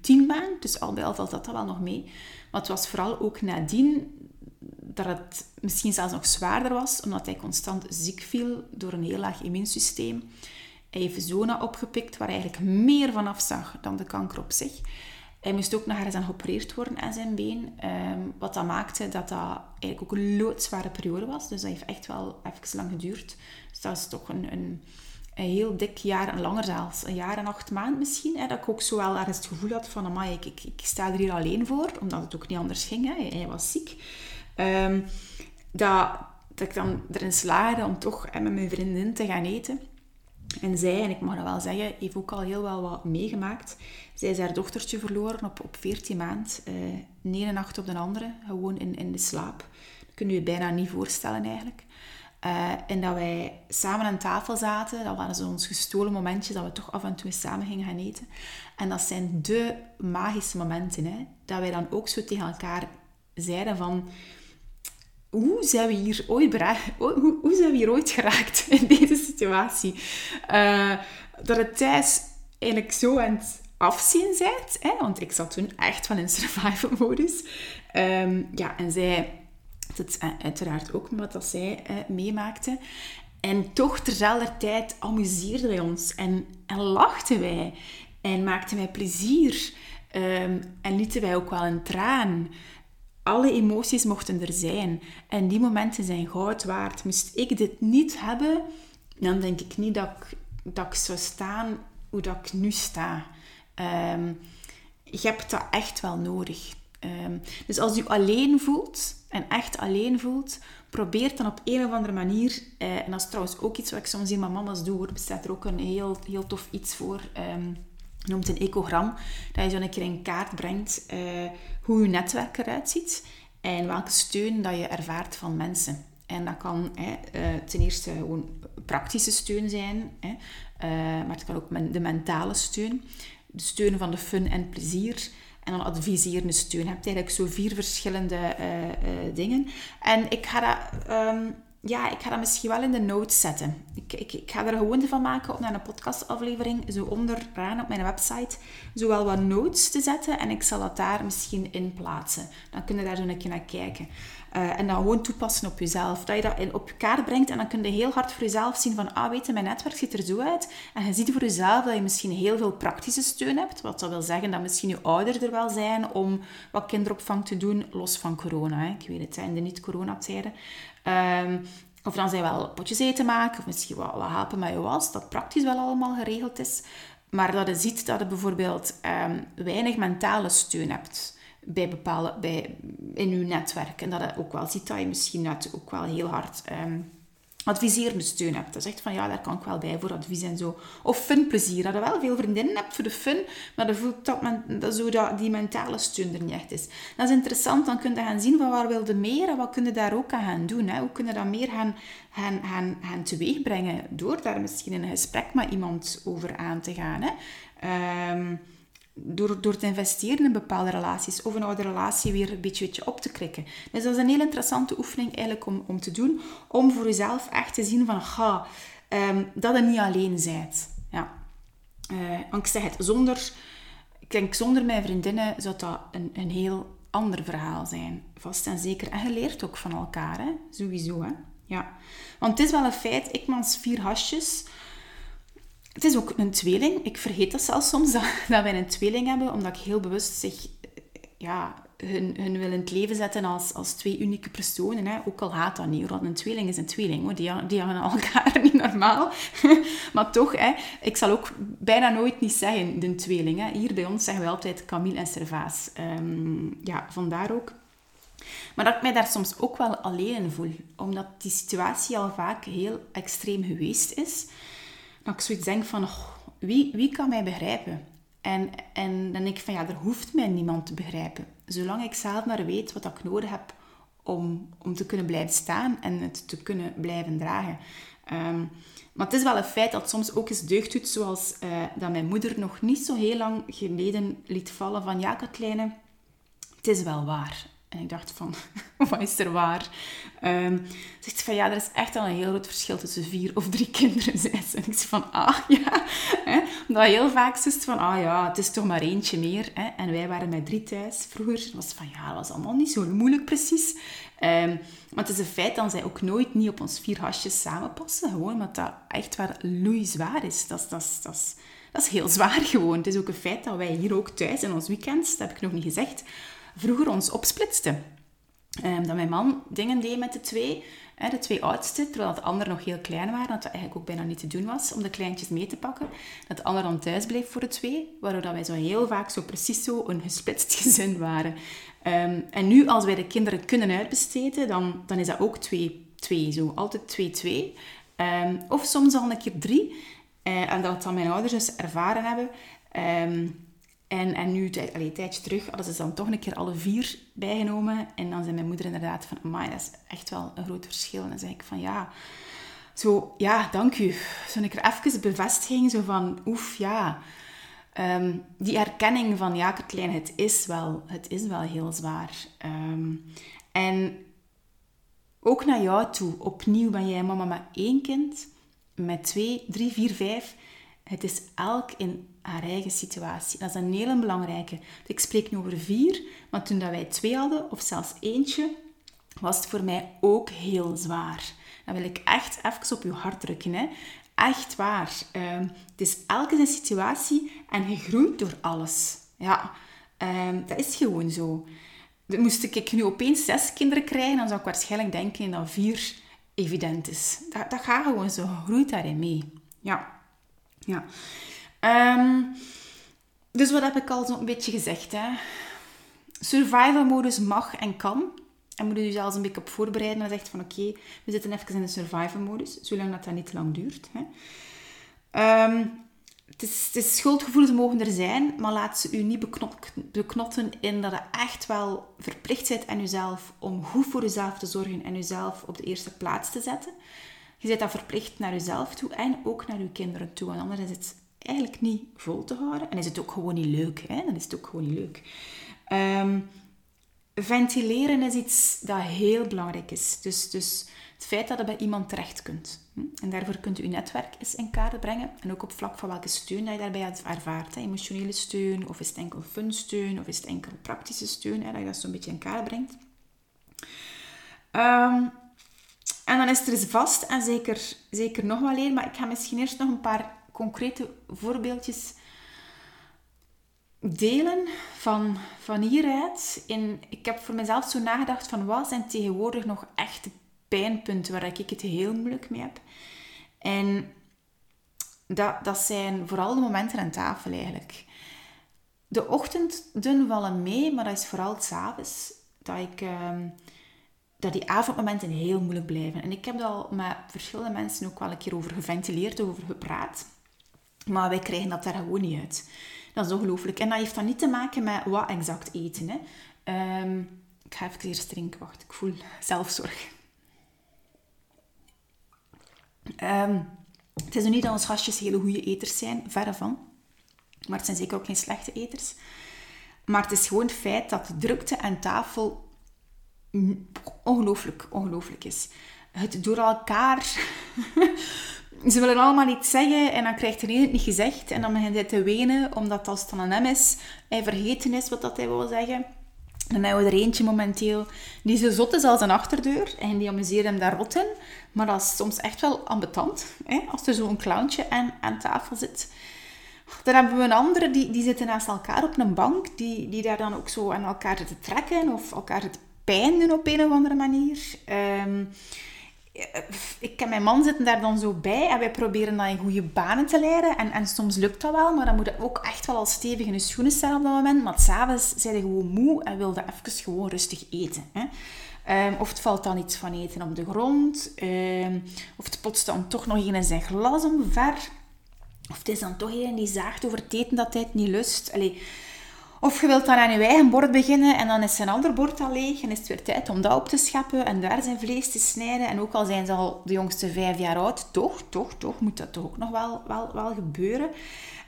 tien maand, dus al bij al valt dat wel nog mee. Maar het was vooral ook nadien dat het misschien zelfs nog zwaarder was, omdat hij constant ziek viel door een heel laag immuunsysteem. Hij heeft zona opgepikt waar hij eigenlijk meer van afzag dan de kanker op zich. Hij moest ook nog eens aan geopereerd worden aan zijn been. Ehm, wat dat maakte dat dat eigenlijk ook een loodzware periode was. Dus dat heeft echt wel even lang geduurd. Dus dat is toch een, een, een heel dik jaar, en langer zelfs, een jaar en acht maanden misschien. Hè, dat ik ook zo wel ergens het gevoel had van, amai, ik, ik, sta er hier alleen voor. Omdat het ook niet anders ging. Hè. Hij, was ziek. Um, dat, ik dan erin slaagde om toch met mijn vriendin te gaan eten. En zij, en ik mag dat wel zeggen, heeft ook al heel wel wat meegemaakt. Zij is haar dochtertje verloren op, op 14 maand. Uh, de ene nacht op de andere, gewoon in, in de slaap. Dat kun je je bijna niet voorstellen eigenlijk. Uh, en dat wij samen aan tafel zaten, dat waren zo ons gestolen momentjes, dat we toch af en toe samen gingen gaan eten. En dat zijn de magische momenten, hè, dat wij dan ook zo tegen elkaar zeiden van hoe zijn we hier ooit, hoe, ooit geraakt in deze situatie? Uh, dat het thuis eigenlijk zo aan het afzien bent, hè? want ik zat toen echt van in survival modus. Um, ja, en zij het uiteraard ook met wat zij uh, meemaakte. En toch terzelfde tijd amuseerden wij ons en, en lachten wij en maakten wij plezier. Um, en lieten wij ook wel een traan alle emoties mochten er zijn. En die momenten zijn goud waard. Moest ik dit niet hebben, dan denk ik niet dat ik, dat zou staan hoe dat ik nu sta. Um, je hebt dat echt wel nodig. Um, dus als je alleen voelt, en echt alleen voelt, probeer dan op een of andere manier, uh, en dat is trouwens ook iets wat ik soms in mijn mama's doe, er bestaat er ook een heel, heel tof iets voor... Um, noemt een ecogram, dat je zo een keer in kaart brengt uh, hoe je netwerk eruit ziet en welke steun dat je ervaart van mensen. En dat kan hè, uh, ten eerste gewoon praktische steun zijn, hè, uh, maar het kan ook de mentale steun, de steun van de fun en plezier en dan adviserende steun. Je hebt eigenlijk zo vier verschillende dingen. En ik ga dat... Um, ja, ik ga dat misschien wel in de notes zetten. Ik, ik, ga er gewoon van maken om naar een podcastaflevering zo onderaan op mijn website zowel wat notes te zetten en ik zal dat daar misschien in plaatsen. Dan kun je daar zo een keer naar kijken. Uh, en dan gewoon toepassen op jezelf. Dat je dat in, op kaart brengt en dan kun je heel hard voor jezelf zien van, ah weet je, mijn netwerk ziet er zo uit. En je ziet voor jezelf dat je misschien heel veel praktische steun hebt. Wat dat wil zeggen dat misschien je ouders er wel zijn om wat kinderopvang te doen, los van corona. Hè. Ik weet het, in de niet-coronatijden. Um, of dan zijn wel potjes eten maken, of misschien wat, wat helpen met je was, dat praktisch wel allemaal geregeld is. maar dat je ziet dat je bijvoorbeeld ehm, weinig mentale steun hebt bij bepaalde, bij, in je netwerk. En dat je ook wel ziet dat je misschien net ook wel heel hard um, adviserende steun hebt. Dat echt van, ja, daar kan ik wel bij voor advies en zo. Of funplezier. Dat je wel veel vriendinnen hebt voor de fun, maar je voelt dat, men, dat, zo dat die mentale steun er niet echt is. Dat is interessant, dan kun je gaan zien van waar wilde meer en wat kun je daar ook aan gaan doen. Hè? Hoe kun je dat meer gaan, gaan, gaan, gaan teweegbrengen door daar misschien een gesprek met iemand over aan te gaan. Hè? Um, door, door te investeren in bepaalde relaties of een oude relatie weer een beetje, op te krikken. Dus dat is een heel interessante oefening eigenlijk om, om te doen, om voor jezelf echt te zien van, ga, um, dat je niet alleen bent. Ja. Uh, ik zeg het, zonder, ik zonder mijn vriendinnen zou dat een, een heel ander verhaal zijn. Vast en zeker. En je leert ook van elkaar, sowieso. Hè? Ja. Want het is wel een feit, ik mans vier hasjes het is ook een tweeling. Ik vergeet dat zelfs soms, dat, wij een tweeling hebben, omdat ik heel bewust zich ja, hun, hun wil in het leven zetten als, als twee unieke personen. Hè. Ook al haat dat niet, want een tweeling is een tweeling. Hoor. Die, die hangen elkaar niet normaal. maar toch, hè, ik zal ook bijna nooit niet zeggen de tweeling. Hè. Hier bij ons zeggen we altijd Camille en Servaas. Um, ja, vandaar ook. Maar dat ik mij daar soms ook wel alleen in voel. Omdat die situatie al vaak heel extreem geweest is dat ik zoiets denk van, oh, wie, wie kan mij begrijpen? En, en dan denk ik van, ja, er hoeft mij niemand te begrijpen. Zolang ik zelf maar weet wat ik nodig heb om, om te kunnen blijven staan en het te kunnen blijven dragen. Ehm, maar het is wel een feit dat soms ook eens deugd doet, zoals uh, dat mijn moeder nog niet zo heel lang geleden liet vallen van, ja, Katlijne, het is wel waar. En ik dacht van, wat is er waar? Um, zegt van, ja, er is echt al een heel groot verschil tussen vier of drie kinderen, zei En ik zei van, ah, ja. Hè? Omdat heel vaak zegt van, ah ja, het is toch maar eentje meer. En wij waren met drie thuis vroeger. was van, ja, dat was allemaal niet zo moeilijk precies. Um, maar het is een feit dat zij ook nooit niet op ons vier hasjes samenpassen. Gewoon omdat dat echt waar zwaar is. Dat, dat, dat, dat is heel zwaar gewoon. Het is ook een feit dat wij hier ook thuis in ons weekends, dat heb ik nog niet gezegd, vroeger ons opsplitste. Um, dat mijn man dingen deed met de twee, hè, de twee oudste, terwijl de anderen nog heel klein waren, dat dat eigenlijk ook bijna niet te doen was om de kleintjes mee te pakken. Dat de ander dan thuis bleef voor de twee, waardoor dat wij zo heel vaak zo precies zo een gesplitst gezin waren. Um, en nu, als wij de kinderen kunnen uitbesteden, dan, dan is dat ook twee, twee zo. Altijd twee, twee. Um, of soms al een keer drie. Uh, en dat dan mijn ouders dus ervaren hebben. En, en nu, allee, een tijdje terug, hadden ze dan toch een keer alle vier bijgenomen. En dan zei mijn moeder inderdaad van, amai, dat is echt wel een groot verschil. En dan zei ik van, ja, zo, ja, dank u. Zo ik er even bevestiging, zo van, oef, ja. Um, die erkenning van, ja, Katlijn, het is wel, het is wel heel zwaar. Um, en ook naar jou toe, opnieuw ben jij mama met één kind, met twee, drie, vier, vijf. Het is elk in haar eigen situatie. Dat is een hele belangrijke. Ik spreek nu over vier, maar toen dat wij twee hadden, of zelfs eentje, was het voor mij ook heel zwaar. Dat wil ik echt even op je hart drukken. Hè. Echt waar. Uh, het is elke zijn situatie en je groeit door alles. Ja, uh, dat is gewoon zo. Moest ik nu opeens zes kinderen krijgen, dan zou ik waarschijnlijk denken dat vier evident is. Dat, dat gaat gewoon zo. Groeit daarin mee. Ja. Ja. Um, dus wat heb ik al zo'n beetje gezegd? Hè? Survival modus mag en kan. En moet je zelfs een beetje op voorbereiden. En zegt van oké, we zitten even in de survival modus. Zolang dat dat niet lang duurt. Hè? Um, het is, het schuldgevoelens mogen er zijn, maar laat ze u niet beknotten in dat je echt wel verplicht bent aan jezelf om goed voor jezelf te zorgen en jezelf op de eerste plaats te zetten. Je bent dat verplicht naar jezelf toe en ook naar je kinderen toe. En anders is het eigenlijk niet vol te houden. En is het ook gewoon niet leuk. Hè? Dan is het ook gewoon niet leuk. Um, ventileren is iets dat heel belangrijk is. Dus, dus het feit dat je bij iemand terecht kunt. Hm? En daarvoor kunt u uw netwerk eens in kaart brengen. En ook op vlak van welke steun dat je daarbij ervaart. Hè? Emotionele steun, of is het enkel fun steun, of is het enkel praktische steun. Hè? Dat je dat zo'n beetje in kaart brengt. Um, en dan is er eens vast, en zeker, zeker nog wel één, maar ik ga misschien eerst nog een paar concrete voorbeeldjes delen van, van hieruit. In, ik heb voor mezelf zo nagedacht van wat zijn tegenwoordig nog echte pijnpunten waar ik het heel moeilijk mee heb. En dat, dat zijn vooral de momenten aan tafel eigenlijk. De ochtenden vallen mee, maar dat is vooral s'avonds dat ik... Ehm, dat die avondmomenten heel moeilijk blijven. En ik heb daar al met verschillende mensen ook wel een keer over geventileerd, over gepraat. Maar wij krijgen dat daar gewoon niet uit. Dat is ongelooflijk. En dat heeft dan niet te maken met wat exact eten. Hè. Ehm, ik ga even eerst drinken. Wacht, ik voel zelfzorg. Ehm, het is nu niet dat onze gastjes hele goede eters zijn, verre van. Maar het zijn zeker ook geen slechte eters. Maar het is gewoon het feit dat drukte aan tafel ongelooflijk, ongelooflijk is. Het door elkaar... Ze willen allemaal iets zeggen en dan krijgt er een het niet gezegd. En dan begint hij te wenen, omdat als het dan aan hem is, hij vergeten is wat dat hij wil zeggen. Dan hebben we er eentje momenteel die zo zot is als een achterdeur. En die amuseert hem daar rot in. Maar dat is soms echt wel ambetant. Hè? Als er zo'n clowntje aan, aan tafel zit. Dan hebben we een andere, die, die zitten naast elkaar op een bank. Die, die daar dan ook zo aan elkaar zitten trekken. Of elkaar zitten pijn doen op een of andere manier. Um, ik en mijn man zitten daar dan zo bij en wij proberen dat in goede banen te leiden. En, en soms lukt dat wel, maar dan moet je ook echt wel al stevig in je schoenen staan op dat moment. Maar s'avonds zijn je gewoon moe en wilde even gewoon rustig eten. Hè. Um, of het valt dan iets van eten op de grond. Um, of het potst dan toch nog in zijn glas omver. Of het is dan toch een die zaagt over het eten dat hij het niet lust. Of je wilt dan aan je eigen bord beginnen en dan is zijn ander bord al leeg en is het weer tijd om dat op te scheppen en daar zijn vlees te snijden. En ook al zijn ze al de jongste vijf jaar oud, toch, toch, toch moet dat toch ook nog wel, wel, wel gebeuren.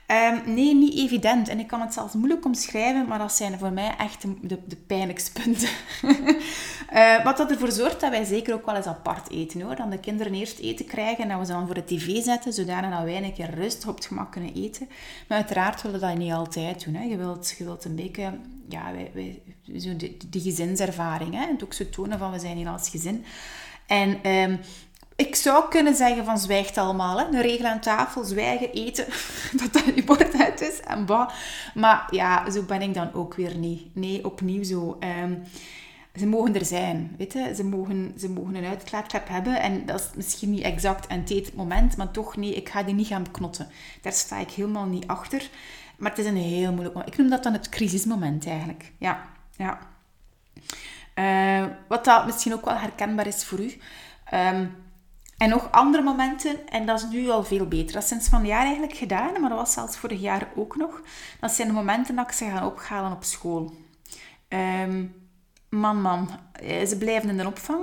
Ehm, nee, niet evident. En ik kan het zelfs moeilijk omschrijven, maar dat zijn voor mij echt de, de pijnlijkste punten. uh, wat dat ervoor zorgt dat wij zeker ook wel eens apart eten hoor. Dan de kinderen eerst eten krijgen en dat we ze dan voor de tv zetten, zodanig dat wij een keer rustig op het gemak kunnen eten. Maar uiteraard willen we dat niet altijd doen. Hè. Je, wilt, je wilt een beetje, ja, wij, wij, zo die, die gezinservaring. Hè. En ook zo tonen van we zijn hier als gezin. En um, ik zou kunnen zeggen van zwijgt allemaal. Hè? Een regel aan tafel, zwijgen, eten, dat dat je bord uit is en bah. Maar ja, zo ben ik dan ook weer niet. Nee, opnieuw zo. Ehm, ze mogen er zijn, weet je. Ze mogen, ze mogen een uitklaarklep hebben. En dat is misschien niet exact aan het moment, maar toch nee, ik ga die niet gaan knotten. Daar sta ik helemaal niet achter. Maar het is een heel moeilijk moment. Ik noem dat dan het crisismoment eigenlijk. Ja, ja. Uh, wat dat misschien ook wel herkenbaar is voor u. Um, en nog andere momenten, en dat is nu al veel beter. Dat is sinds van jaar eigenlijk gedaan, maar dat was zelfs vorig jaar ook nog. Dat zijn de momenten dat ik ze ga ophalen op school. Um, man, man, eh, ze blijven in de opvang.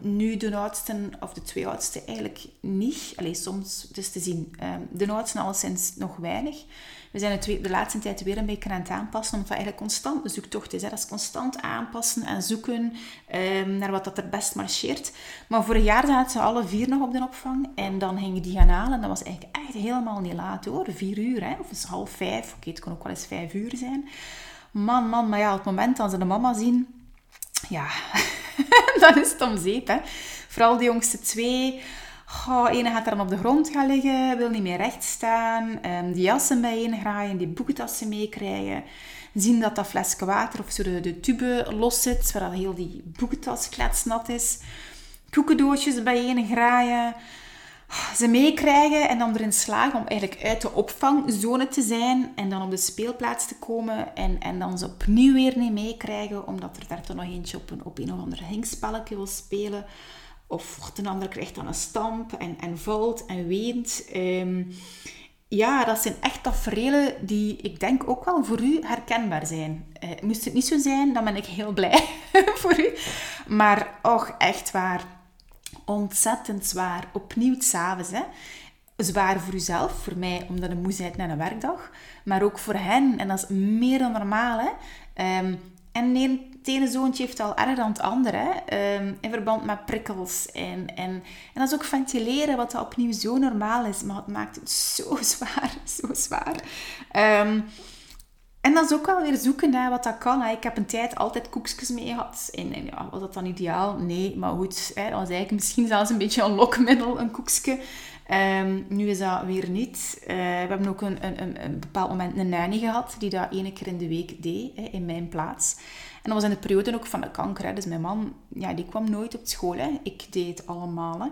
Nu de oudsten, of de twee oudsten eigenlijk niet. Alleen soms, dus te zien. Um, de oudsten alleszins nog weinig. We zijn het de laatste tijd weer een beetje aan het aanpassen, omdat dat eigenlijk constant een zoektocht is. Hè. Dat is constant aanpassen en zoeken um, naar wat dat er best marcheert. Maar vorig jaar zaten ze alle vier nog op de opvang en dan gingen die gaan halen. En dat was eigenlijk echt helemaal niet laat hoor, vier uur hè. of is half vijf. Oké, het kon ook wel eens vijf uur zijn. Man, man, maar ja, op het moment dat ze de mama zien, ja, dan is het om zeep. Hè. Vooral de jongste twee Oh, ene gaat dan op de grond gaan liggen, wil niet meer recht staan. Um, die jassen bijeen graaien, die boekentassen meekrijgen. Zien dat dat flesje water of zo de, de tube los zit, waar heel die boekentas kletsnat is. Koekendoosjes bijeen graaien. Oh, ze meekrijgen en dan erin slagen om eigenlijk uit de opvangzone te zijn en dan op de speelplaats te komen en, en dan ze opnieuw weer niet meekrijgen omdat er daar toch nog eentje op een, op een of ander hingspelletje wil spelen. Of de ander krijgt dan een stamp en, en valt en weent. Ehm, ja, dat zijn echt tafereelen die ik denk ook wel voor u herkenbaar zijn. Uh, moest het niet zo zijn, dan ben ik heel blij voor u. Maar och, echt waar. Ontzettend zwaar. Opnieuw s'avonds. Zwaar voor uzelf, voor mij omdat een moe bent na een werkdag. Maar ook voor hen. En dat is meer dan normaal. Hè? Um, en nee, het ene zoontje heeft al erger dan het andere, um, in verband met prikkels. En, en, en dat is ook ventileren, wat opnieuw zo normaal is, maar het maakt het zo zwaar, zo zwaar. Um, en dat is ook wel weer zoeken naar wat dat kan. Ik heb een tijd altijd koekjes mee gehad. En, en ja, was dat dan ideaal? Nee, maar goed. Hè, dat was eigenlijk misschien zelfs een beetje een lokmiddel, een koekje. Um, nu is dat weer niet. Uh, we hebben ook een, een, een, bepaald moment een nanny gehad die dat ene keer in de week deed, hè, in mijn plaats. En dat was in de periode ook van de kanker. Hè. Dus mijn man, ja, die kwam nooit op school. Hè. Ik deed het allemaal. Hè.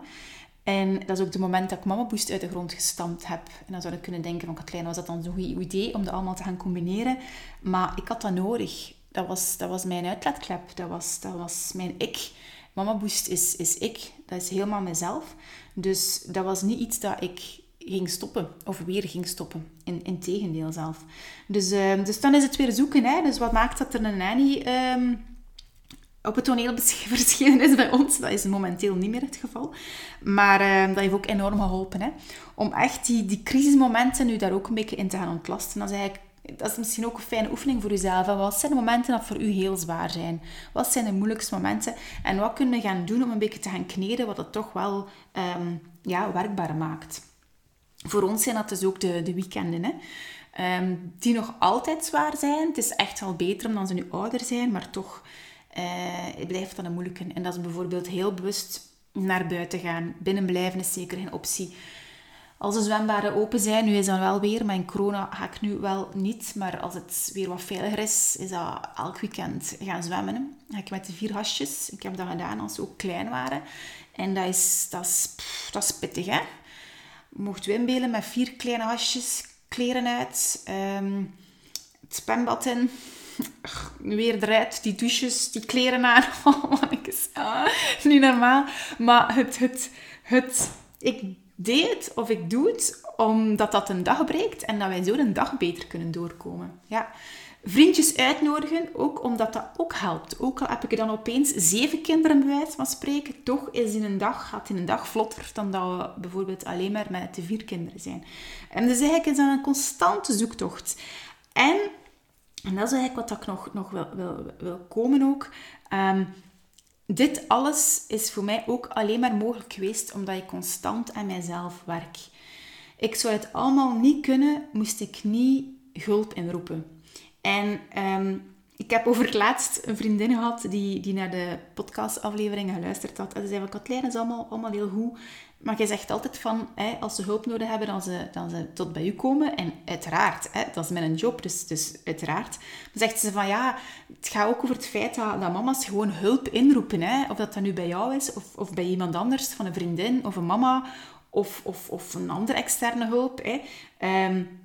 En dat is ook de moment dat ik Mama Boost uit de grond gestampt heb. En dan zou ik kunnen denken van Katlijn, was dat dan zo'n goed idee om dat allemaal te gaan combineren? Maar ik had dat nodig. Dat was, dat was mijn uitlaatklep. Dat was, dat was mijn ik. Mama Boost is, is ik. Dat is helemaal mezelf. Dus dat was niet iets dat ik ging stoppen. Of weer ging stoppen. In, tegendeel zelf. Dus, uh, dus dan is het weer zoeken. Hè? Dus wat maakt dat er een nanny... Um, op het toneel verschenen is bij ons. Dat is momenteel niet meer het geval. Maar uh, dat heeft ook enorm geholpen. Hè? Om echt die, die crisismomenten nu daar ook een beetje in te gaan ontlasten. Dat is, eigenlijk, dat is misschien ook een fijne oefening voor jezelf. Wat zijn de momenten dat voor u heel zwaar zijn? Wat zijn de moeilijkste momenten? En wat kunnen we gaan doen om een beetje te gaan kneden wat het toch wel ja, werkbaar maakt? Voor ons zijn dat dus ook de, de weekenden. Hè? Um, die nog altijd zwaar zijn. Het is echt wel beter omdat ze nu ouder zijn, maar toch uh, blijft dat een moeilijke. En dat is bijvoorbeeld heel bewust naar buiten gaan. Binnen blijven is zeker geen optie. Als de zwembaden open zijn, nu is dat wel weer, maar in corona ga ik nu wel niet. Maar als het weer wat veiliger is, is dat elk weekend gaan zwemmen. Ga ik met de vier hasjes. Ik heb dat gedaan als ze ook klein waren. En dat is, dat is, dat is pittig, hè. Mocht u inbeelden met vier kleine hasjes, kleren uit, um, het zwembad in, weer eruit, die douches, die kleren aan. Oh, mannetjes. Ah, niet normaal. Maar het, het, het, ik deed het of ik doe het omdat dat een dag breekt en dat wij zo een dag beter kunnen doorkomen. Ja. Vriendjes uitnodigen, ook omdat dat ook helpt. Ook al heb ik dan opeens zeven kinderen bij wijze van spreken, toch is in een dag, gaat in een dag vlotter dan dat we bijvoorbeeld alleen maar met de vier kinderen zijn. En dus eigenlijk is dat een constante zoektocht. En en dat is eigenlijk wat ik nog, nog wil, wil, komen ook. Um, dit alles is voor mij ook alleen maar mogelijk geweest omdat ik constant aan mijzelf werk. Ik zou het allemaal niet kunnen, moest ik niet hulp inroepen. En um, ik heb over het laatst een vriendin gehad die, die naar de podcastafleveringen geluisterd had. En ze zei van, Katlijn, is allemaal, allemaal heel goed. Maar je zegt altijd van, hè, als ze hulp nodig hebben, dan ze, dan ze tot bij u komen. En uiteraard, hè, dat is mijn job, dus, dus uiteraard. Dan zegt ze van, ja, het gaat ook over het feit dat, dat mama's gewoon hulp inroepen. Hè. Of dat dat nu bij jou is, of, of bij iemand anders, van een vriendin, of een mama, of, of, of een andere externe hulp. Hè. Um,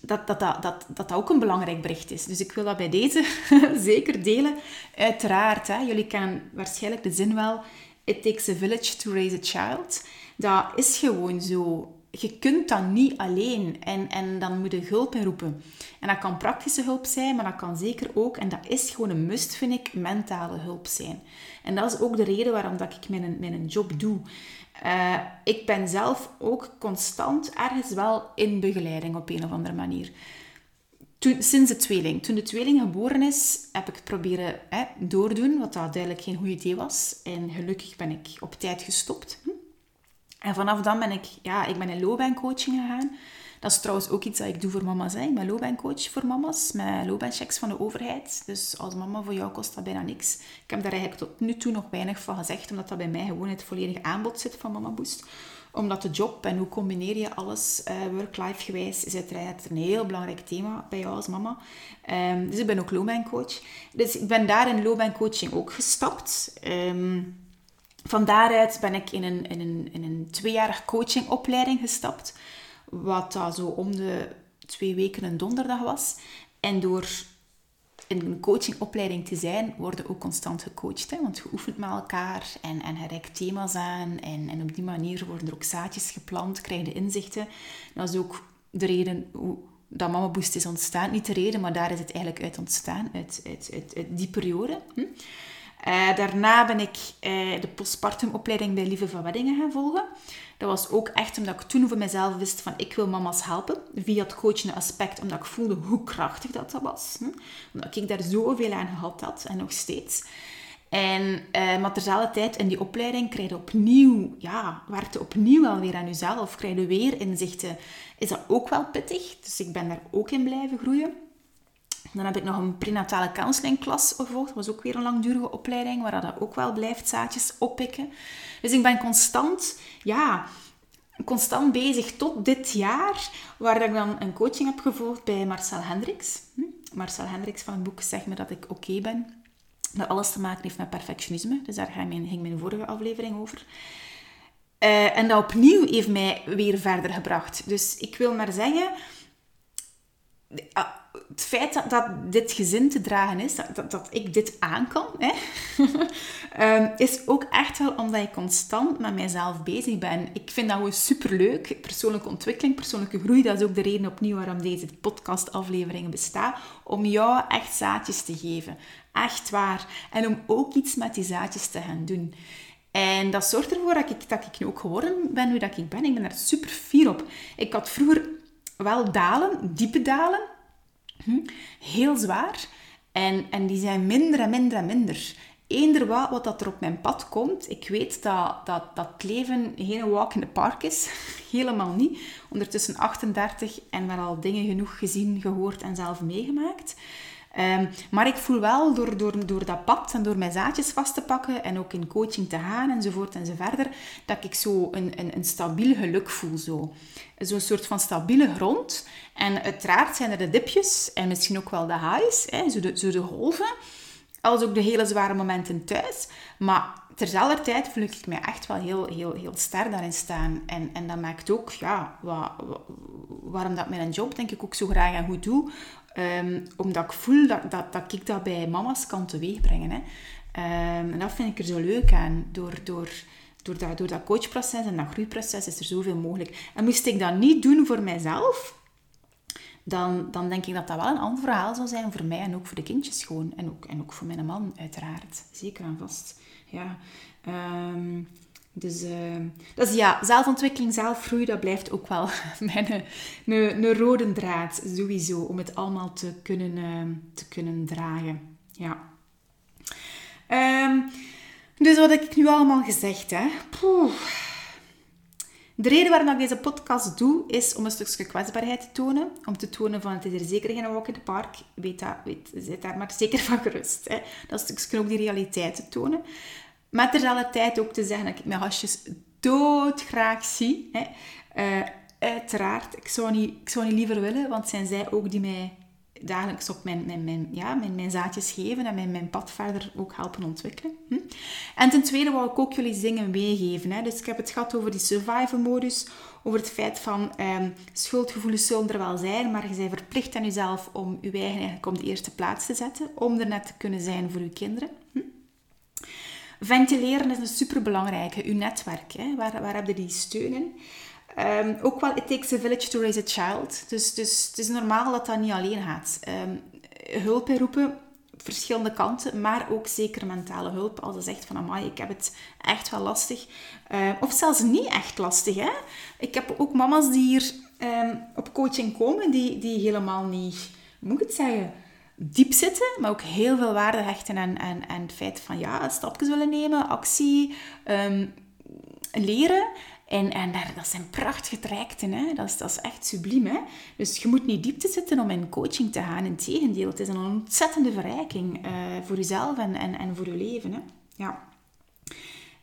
dat dat, dat, dat, dat ook een belangrijk bericht is. Dus ik wil dat bij deze zeker delen. Uiteraard, hè, jullie kennen waarschijnlijk de zin wel... It takes a village to raise a child. Dat is gewoon zo. Je kunt dat niet alleen. En, en dan moet je hulp inroepen. En dat kan praktische hulp zijn, maar dat kan zeker ook, en dat is gewoon een must, vind ik, mentale hulp zijn. En dat is ook de reden waarom dat ik mijn, mijn job doe. Uh, ik ben zelf ook constant ergens wel in begeleiding op een of andere manier. Toen, sinds de tweeling. Toen de tweeling geboren is, heb ik het proberen hè, doordoen, wat dat duidelijk geen goed idee was. En gelukkig ben ik op tijd gestopt. En vanaf dan ben ik, ja, ik ben in loopbaancoaching gegaan. Dat is trouwens ook iets dat ik doe voor mama's. Hè. Ik ben loopbaancoach voor mama's, met loopbaanchecks van de overheid. Dus als mama voor jou kost dat bijna niks. Ik heb daar eigenlijk tot nu toe nog weinig van gezegd, omdat dat bij mij gewoon het volledige aanbod zit van Mama Boost omdat de job en hoe combineer je alles uh, work-life gewijs is uiteraard een heel belangrijk thema bij jou als mama. Um, dus ik ben ook loopbaancoach. Dus ik ben daar in loopbaancoaching ook gestapt. Um, van daaruit ben ik in een, in een, in een coachingopleiding gestapt wat dat zo om de twee weken een donderdag was. En door in een coachingopleiding te zijn, worden ook constant gecoacht. Hè? Want je oefent met elkaar en, en je reikt thema's aan. En, en op die manier worden er ook zaadjes geplant, krijg je inzichten. Dat is ook de reden hoe dat Mama Boost is ontstaan. Niet de reden, maar daar is het eigenlijk uit ontstaan, uit, uit, uit, die periode. Hm? Uh, daarna ben ik uh, de postpartumopleiding bij Lieve van Weddingen gaan volgen. Dat was ook echt omdat ik toen voor mezelf wist van ik wil mama's helpen. Via het coachende aspect, omdat ik voelde hoe krachtig dat, dat was. Omdat ik daar zoveel aan gehad had en nog steeds. En, uh, maar terzelfde tijd in die opleiding krijg je opnieuw, ja, werkte opnieuw alweer aan jezelf. Krijg je weer inzichten. Is dat ook wel pittig. Dus ik ben daar ook in blijven groeien. Dan heb ik nog een prenatale counselingklas gevolgd. Dat was ook weer een langdurige opleiding, waar dat ook wel blijft zaadjes oppikken. Dus ik ben constant, ja, constant bezig tot dit jaar, waar ik dan een coaching heb gevolgd bij Marcel Hendricks. Hm? Marcel Hendricks van het boek Zeg me dat ik oké ben. Dat alles te maken heeft met perfectionisme. Dus daar ging mijn, ging mijn vorige aflevering over. Uh, en dat opnieuw heeft mij weer verder gebracht. Dus ik wil maar zeggen, het feit dat, dit gezin te dragen is, dat, dat, ik dit aan kan, hè, um, is ook echt wel omdat ik constant met mijzelf bezig ben. Ik vind dat gewoon superleuk. Persoonlijke ontwikkeling, persoonlijke groei, dat is ook de reden opnieuw waarom deze podcastafleveringen bestaan. Om jou echt zaadjes te geven. Echt waar. En om ook iets met die zaadjes te gaan doen. En dat zorgt ervoor dat ik, dat ik nu ook geworden ben wie dat ik ben. Ik ben daar super fier op. Ik had vroeger wel dalen, diepe dalen. Hm, heel zwaar. En, en die zijn minder en minder en minder. Eender wat, wat dat er op mijn pad komt, ik weet dat, dat, dat het leven geen walk in the park is. Helemaal niet. Ondertussen 38 en wel al dingen genoeg gezien, gehoord en zelf meegemaakt. Ehm, maar ik voel wel door, door, door dat pad en door mijn zaadjes vast te pakken en ook in coaching te gaan enzovoort enzoverder, dat ik zo een, een, een stabiel geluk voel. Zo. Zo'n soort van stabiele grond. En uiteraard zijn er de dipjes en misschien ook wel de highs, hè, zo, de, zo de golven, als ook de hele zware momenten thuis. Maar terzelfde tijd voel ik me echt wel heel, heel, heel sterk daarin staan. En, en dat maakt ook, ja, waarom dat mijn job denk ik ook zo graag en goed doe. Um, omdat ik voel dat, dat, dat ik dat bij mama's kan teweegbrengen. Hè. Um, en dat vind ik er zo leuk aan. Door, door, door, dat, door dat coachproces en dat groeiproces is er zoveel mogelijk. En moest ik dat niet doen voor mijzelf, dan, dan denk ik dat dat wel een ander verhaal zou zijn voor mij en ook voor de kindjes gewoon. En ook, en ook voor mijn man, uiteraard. Zeker en vast. Ja. Um, dus, uh, dus ja, zelfontwikkeling, zelfgroei, dat blijft ook wel mijn een, rode draad, sowieso, om het allemaal te kunnen, uh, te kunnen dragen. Ja. Um, dus wat heb ik nu allemaal gezegd, hè? De reden waarom ik deze podcast doe, is om een stukje kwetsbaarheid te tonen. Om te tonen van, het is er zeker geen walk in the park. Weet dat, weet, zit daar maar zeker van gerust. Hè. Dat stukje ook die realiteit te tonen. Maar tijd ook te zeggen dat ik mijn hasjes doodgraag zie. Hè. Uh, uiteraard, ik zou, niet, ik zou niet liever willen, want zijn zij ook die mij dagelijks op mijn, mijn, ja, mijn, mijn zaadjes geven en mijn, mijn pad verder ook helpen ontwikkelen. Hm? En ten tweede wou ik ook jullie dingen meegeven. Hè. Dus ik heb het gehad over die survival modus, over het feit van um, schuldgevoelens zullen er wel zijn, maar je bent verplicht aan jezelf om je eigen eigenlijk op de eerste plaats te zetten, om er net te kunnen zijn voor je kinderen. Hm? Ventileren is een superbelangrijke, uw netwerk. Hè? Waar, waar heb je die steun in? Um, ook wel, it takes a village to raise a child. Dus, dus het is normaal dat dat niet alleen gaat. Um, hulp inroepen, verschillende kanten, maar ook zeker mentale hulp. Als je zegt van, amai, ik heb het echt wel lastig. Uh, of zelfs niet echt lastig, hè. Ik heb ook mama's die hier op coaching komen, die, die helemaal niet, moet ik het zeggen diep zitten, maar ook heel veel waarde hechten aan, aan, aan het feit van ja, stapjes willen nemen, actie, um, leren. En, en daar, dat zijn prachtige trajecten, hè? Dat, is, dat is echt subliem. Hè? Dus je moet niet diepte zitten om in coaching te gaan. Integendeel, het is een ontzettende verrijking uh, voor jezelf en, en, en voor je leven. Hè? Ja.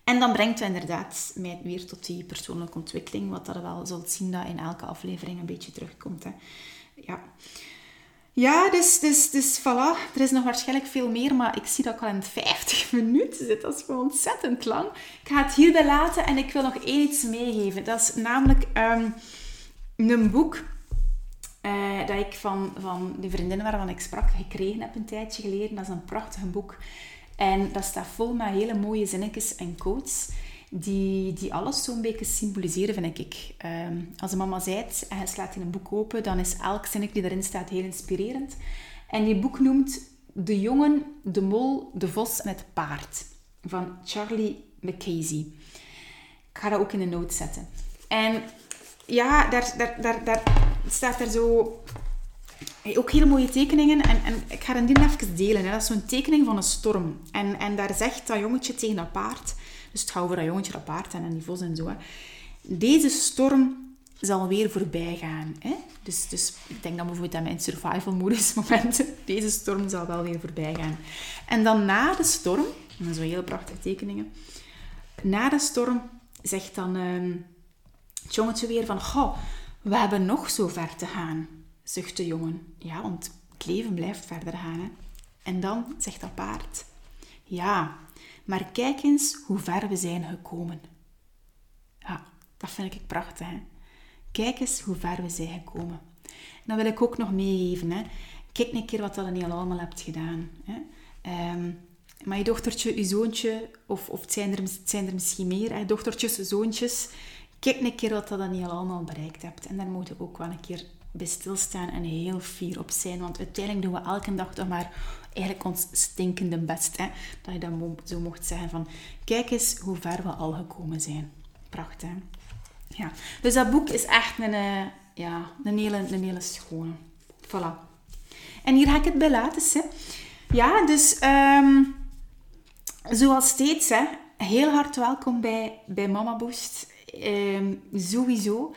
En dan brengt het inderdaad mij weer tot die persoonlijke ontwikkeling, wat dat wel zult zien dat in elke aflevering een beetje terugkomt. Hè? Ja. Ja, dus, dus, dus voilà. Er is nog waarschijnlijk veel meer, maar ik zie dat ik al in 50 minuten zit. Dat is gewoon ontzettend lang. Ik ga het hierbij laten en ik wil nog één iets meegeven. Dat is namelijk ehm, een boek uh, dat ik van, van de vriendin waarvan ik sprak gekregen heb een tijdje geleden. Dat is een prachtig boek. En dat staat vol met hele mooie zinnetjes en quotes die, die alles zo'n beetje symboliseren, vind ik. Um, als een mama zei en je slaat in een boek open, dan is elk zinnetje die erin staat heel inspirerend. En die boek noemt De jongen, de mol, de vos en het paard van Charlie McCasey. Ik ga dat ook in de notes zetten. En ja, daar, daar, daar, daar staat er zo ook hele mooie tekeningen. En, en ik ga die even delen. Hè. Dat is zo'n tekening van een storm. En, en daar zegt dat jongetje tegen dat paard... Dus het gaat over dat jongetje, dat paard en die vos en zo. Hè. Deze storm zal weer voorbij gaan. Hè? Dus, dus ik denk dan bijvoorbeeld aan mijn survival modus momenten. Deze storm zal wel weer voorbij gaan. En dan na de storm, en dat zijn hele prachtige tekeningen. Na de storm zegt dan uh, het jongetje weer van... Goh, we hebben nog zo ver te gaan, zucht de jongen. Ja, want het leven blijft verder gaan. Hè? En dan zegt dat paard... Ja, maar kijk eens hoe ver we zijn gekomen. Ja. Dat vind ik prachtig. Hè? Kijk eens hoe ver we zijn gekomen. En dan wil ik ook nog meegeven. Hè? Kijk een keer wat dat je allemaal hebt gedaan. Hè? Ehm, maar je dochtertje, je zoontje, of, of het, zijn er, zijn er misschien meer, hè? dochtertjes, zoontjes. Kijk een keer wat dat je allemaal bereikt hebt. En daar moet je ook wel een keer bij stilstaan en heel fier op zijn. Want uiteindelijk doen we elke dag toch maar eigenlijk ons stinkende best. Hè? Dat je dan zo mocht zeggen van, kijk eens hoe ver we al gekomen zijn. Prachtig, hè? Ja. Dus dat boek is echt een, uh, ja, een, hele, een hele schone. Voilà. En hier ga ik het bij laten. Hè. Ja, dus um, zoals steeds, hè, heel hard welkom bij, bij Mama Boost. Um, sowieso.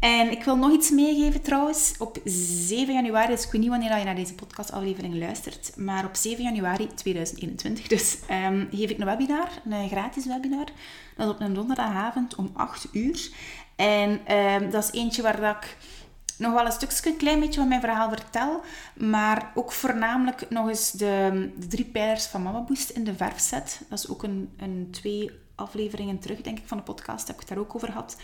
En ik wil nog iets meegeven trouwens. Op 7 januari, dus ik weet niet wanneer je naar deze podcastaflevering luistert, maar op 7 januari 2021 dus um, geef ik een webinar, een gratis webinar. Dat is op een donderdagavond om 8 uur. En um, dat is eentje waar dat ik nog wel een stukje, een klein beetje van mijn verhaal vertel, maar ook voornamelijk nog eens de, de drie pijlers van Mama Boost in de verf zet. Dat is ook een, een twee afleveringen terug, denk ik, van de podcast, heb ik het daar ook over gehad.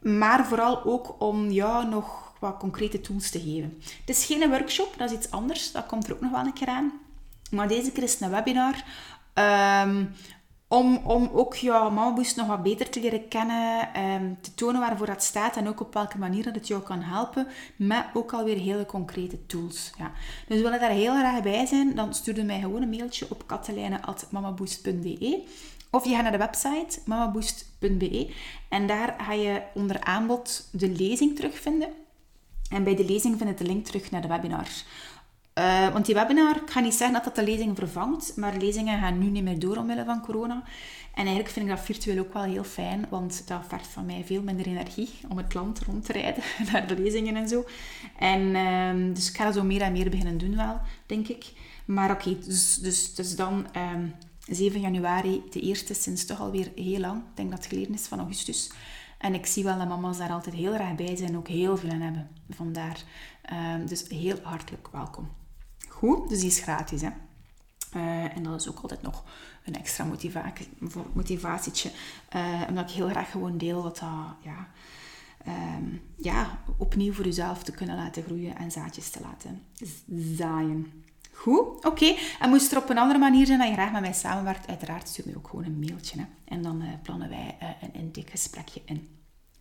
Maar vooral ook om ja, nog wat concrete tools te geven. Het is geen workshop, dat is iets anders. Dat komt er ook nog wel een keer aan. Maar deze keer is het een webinar. Um, om, om ook ja, Mamaboost nog wat beter te leren kennen, um, te tonen waarvoor dat staat en ook op welke manier dat het jou kan helpen, met ook alweer hele concrete tools. Ja. Dus wil je daar heel graag bij zijn, dan stuur mij gewoon een mailtje op katelijne.mamaboost.be of je gaat naar de website mamaboost.be en daar ga je onder aanbod de lezing terugvinden. En bij de lezing vind je de link terug naar de webinar. Uh, want die webinar, ik ga niet zeggen dat dat de lezing vervangt, maar lezingen gaan nu niet meer door omwille van corona. En eigenlijk vind ik dat virtueel ook wel heel fijn, want dat vergt van mij veel minder energie om het land rond te rijden naar de lezingen en zo. En uh, dus ik ga zo meer en meer beginnen doen wel, denk ik. Maar oké, dus, dus, dus dan ehm, 7 januari, de eerste sinds toch alweer heel lang. Ik denk dat het geleden is van augustus. En ik zie wel dat mama's daar altijd heel erg bij zijn en ook heel veel aan hebben. Vandaar. Um, dus heel hartelijk welkom. Goed, dus die is gratis. Hè? Uh, en dat is ook altijd nog een extra motivatie, motivatietje. Uh, omdat ik heel graag gewoon deel wat dat, ja, um, ja, opnieuw voor jezelf te kunnen laten groeien en zaadjes te laten zaaien. Goed, oké. En moest er op een andere manier zijn dat je graag met mij samenwerkt, uiteraard stuur me ook gewoon een mailtje. Hè. En dan uh, plannen wij een intakegesprekje in.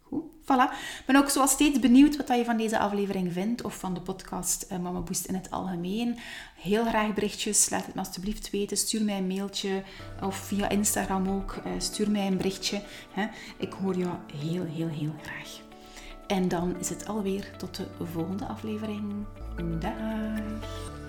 Goed, voilà. Ik ben ook zoals steeds benieuwd wat je van deze aflevering vindt of van de podcast uh, Mama Boost in het algemeen. Heel graag berichtjes, laat het me alsjeblieft weten. Stuur mij een mailtje of via Instagram ook. Stuur mij een berichtje. Hè. Ik hoor jou heel, heel, heel graag. En dan is het alweer tot de volgende aflevering. Dag!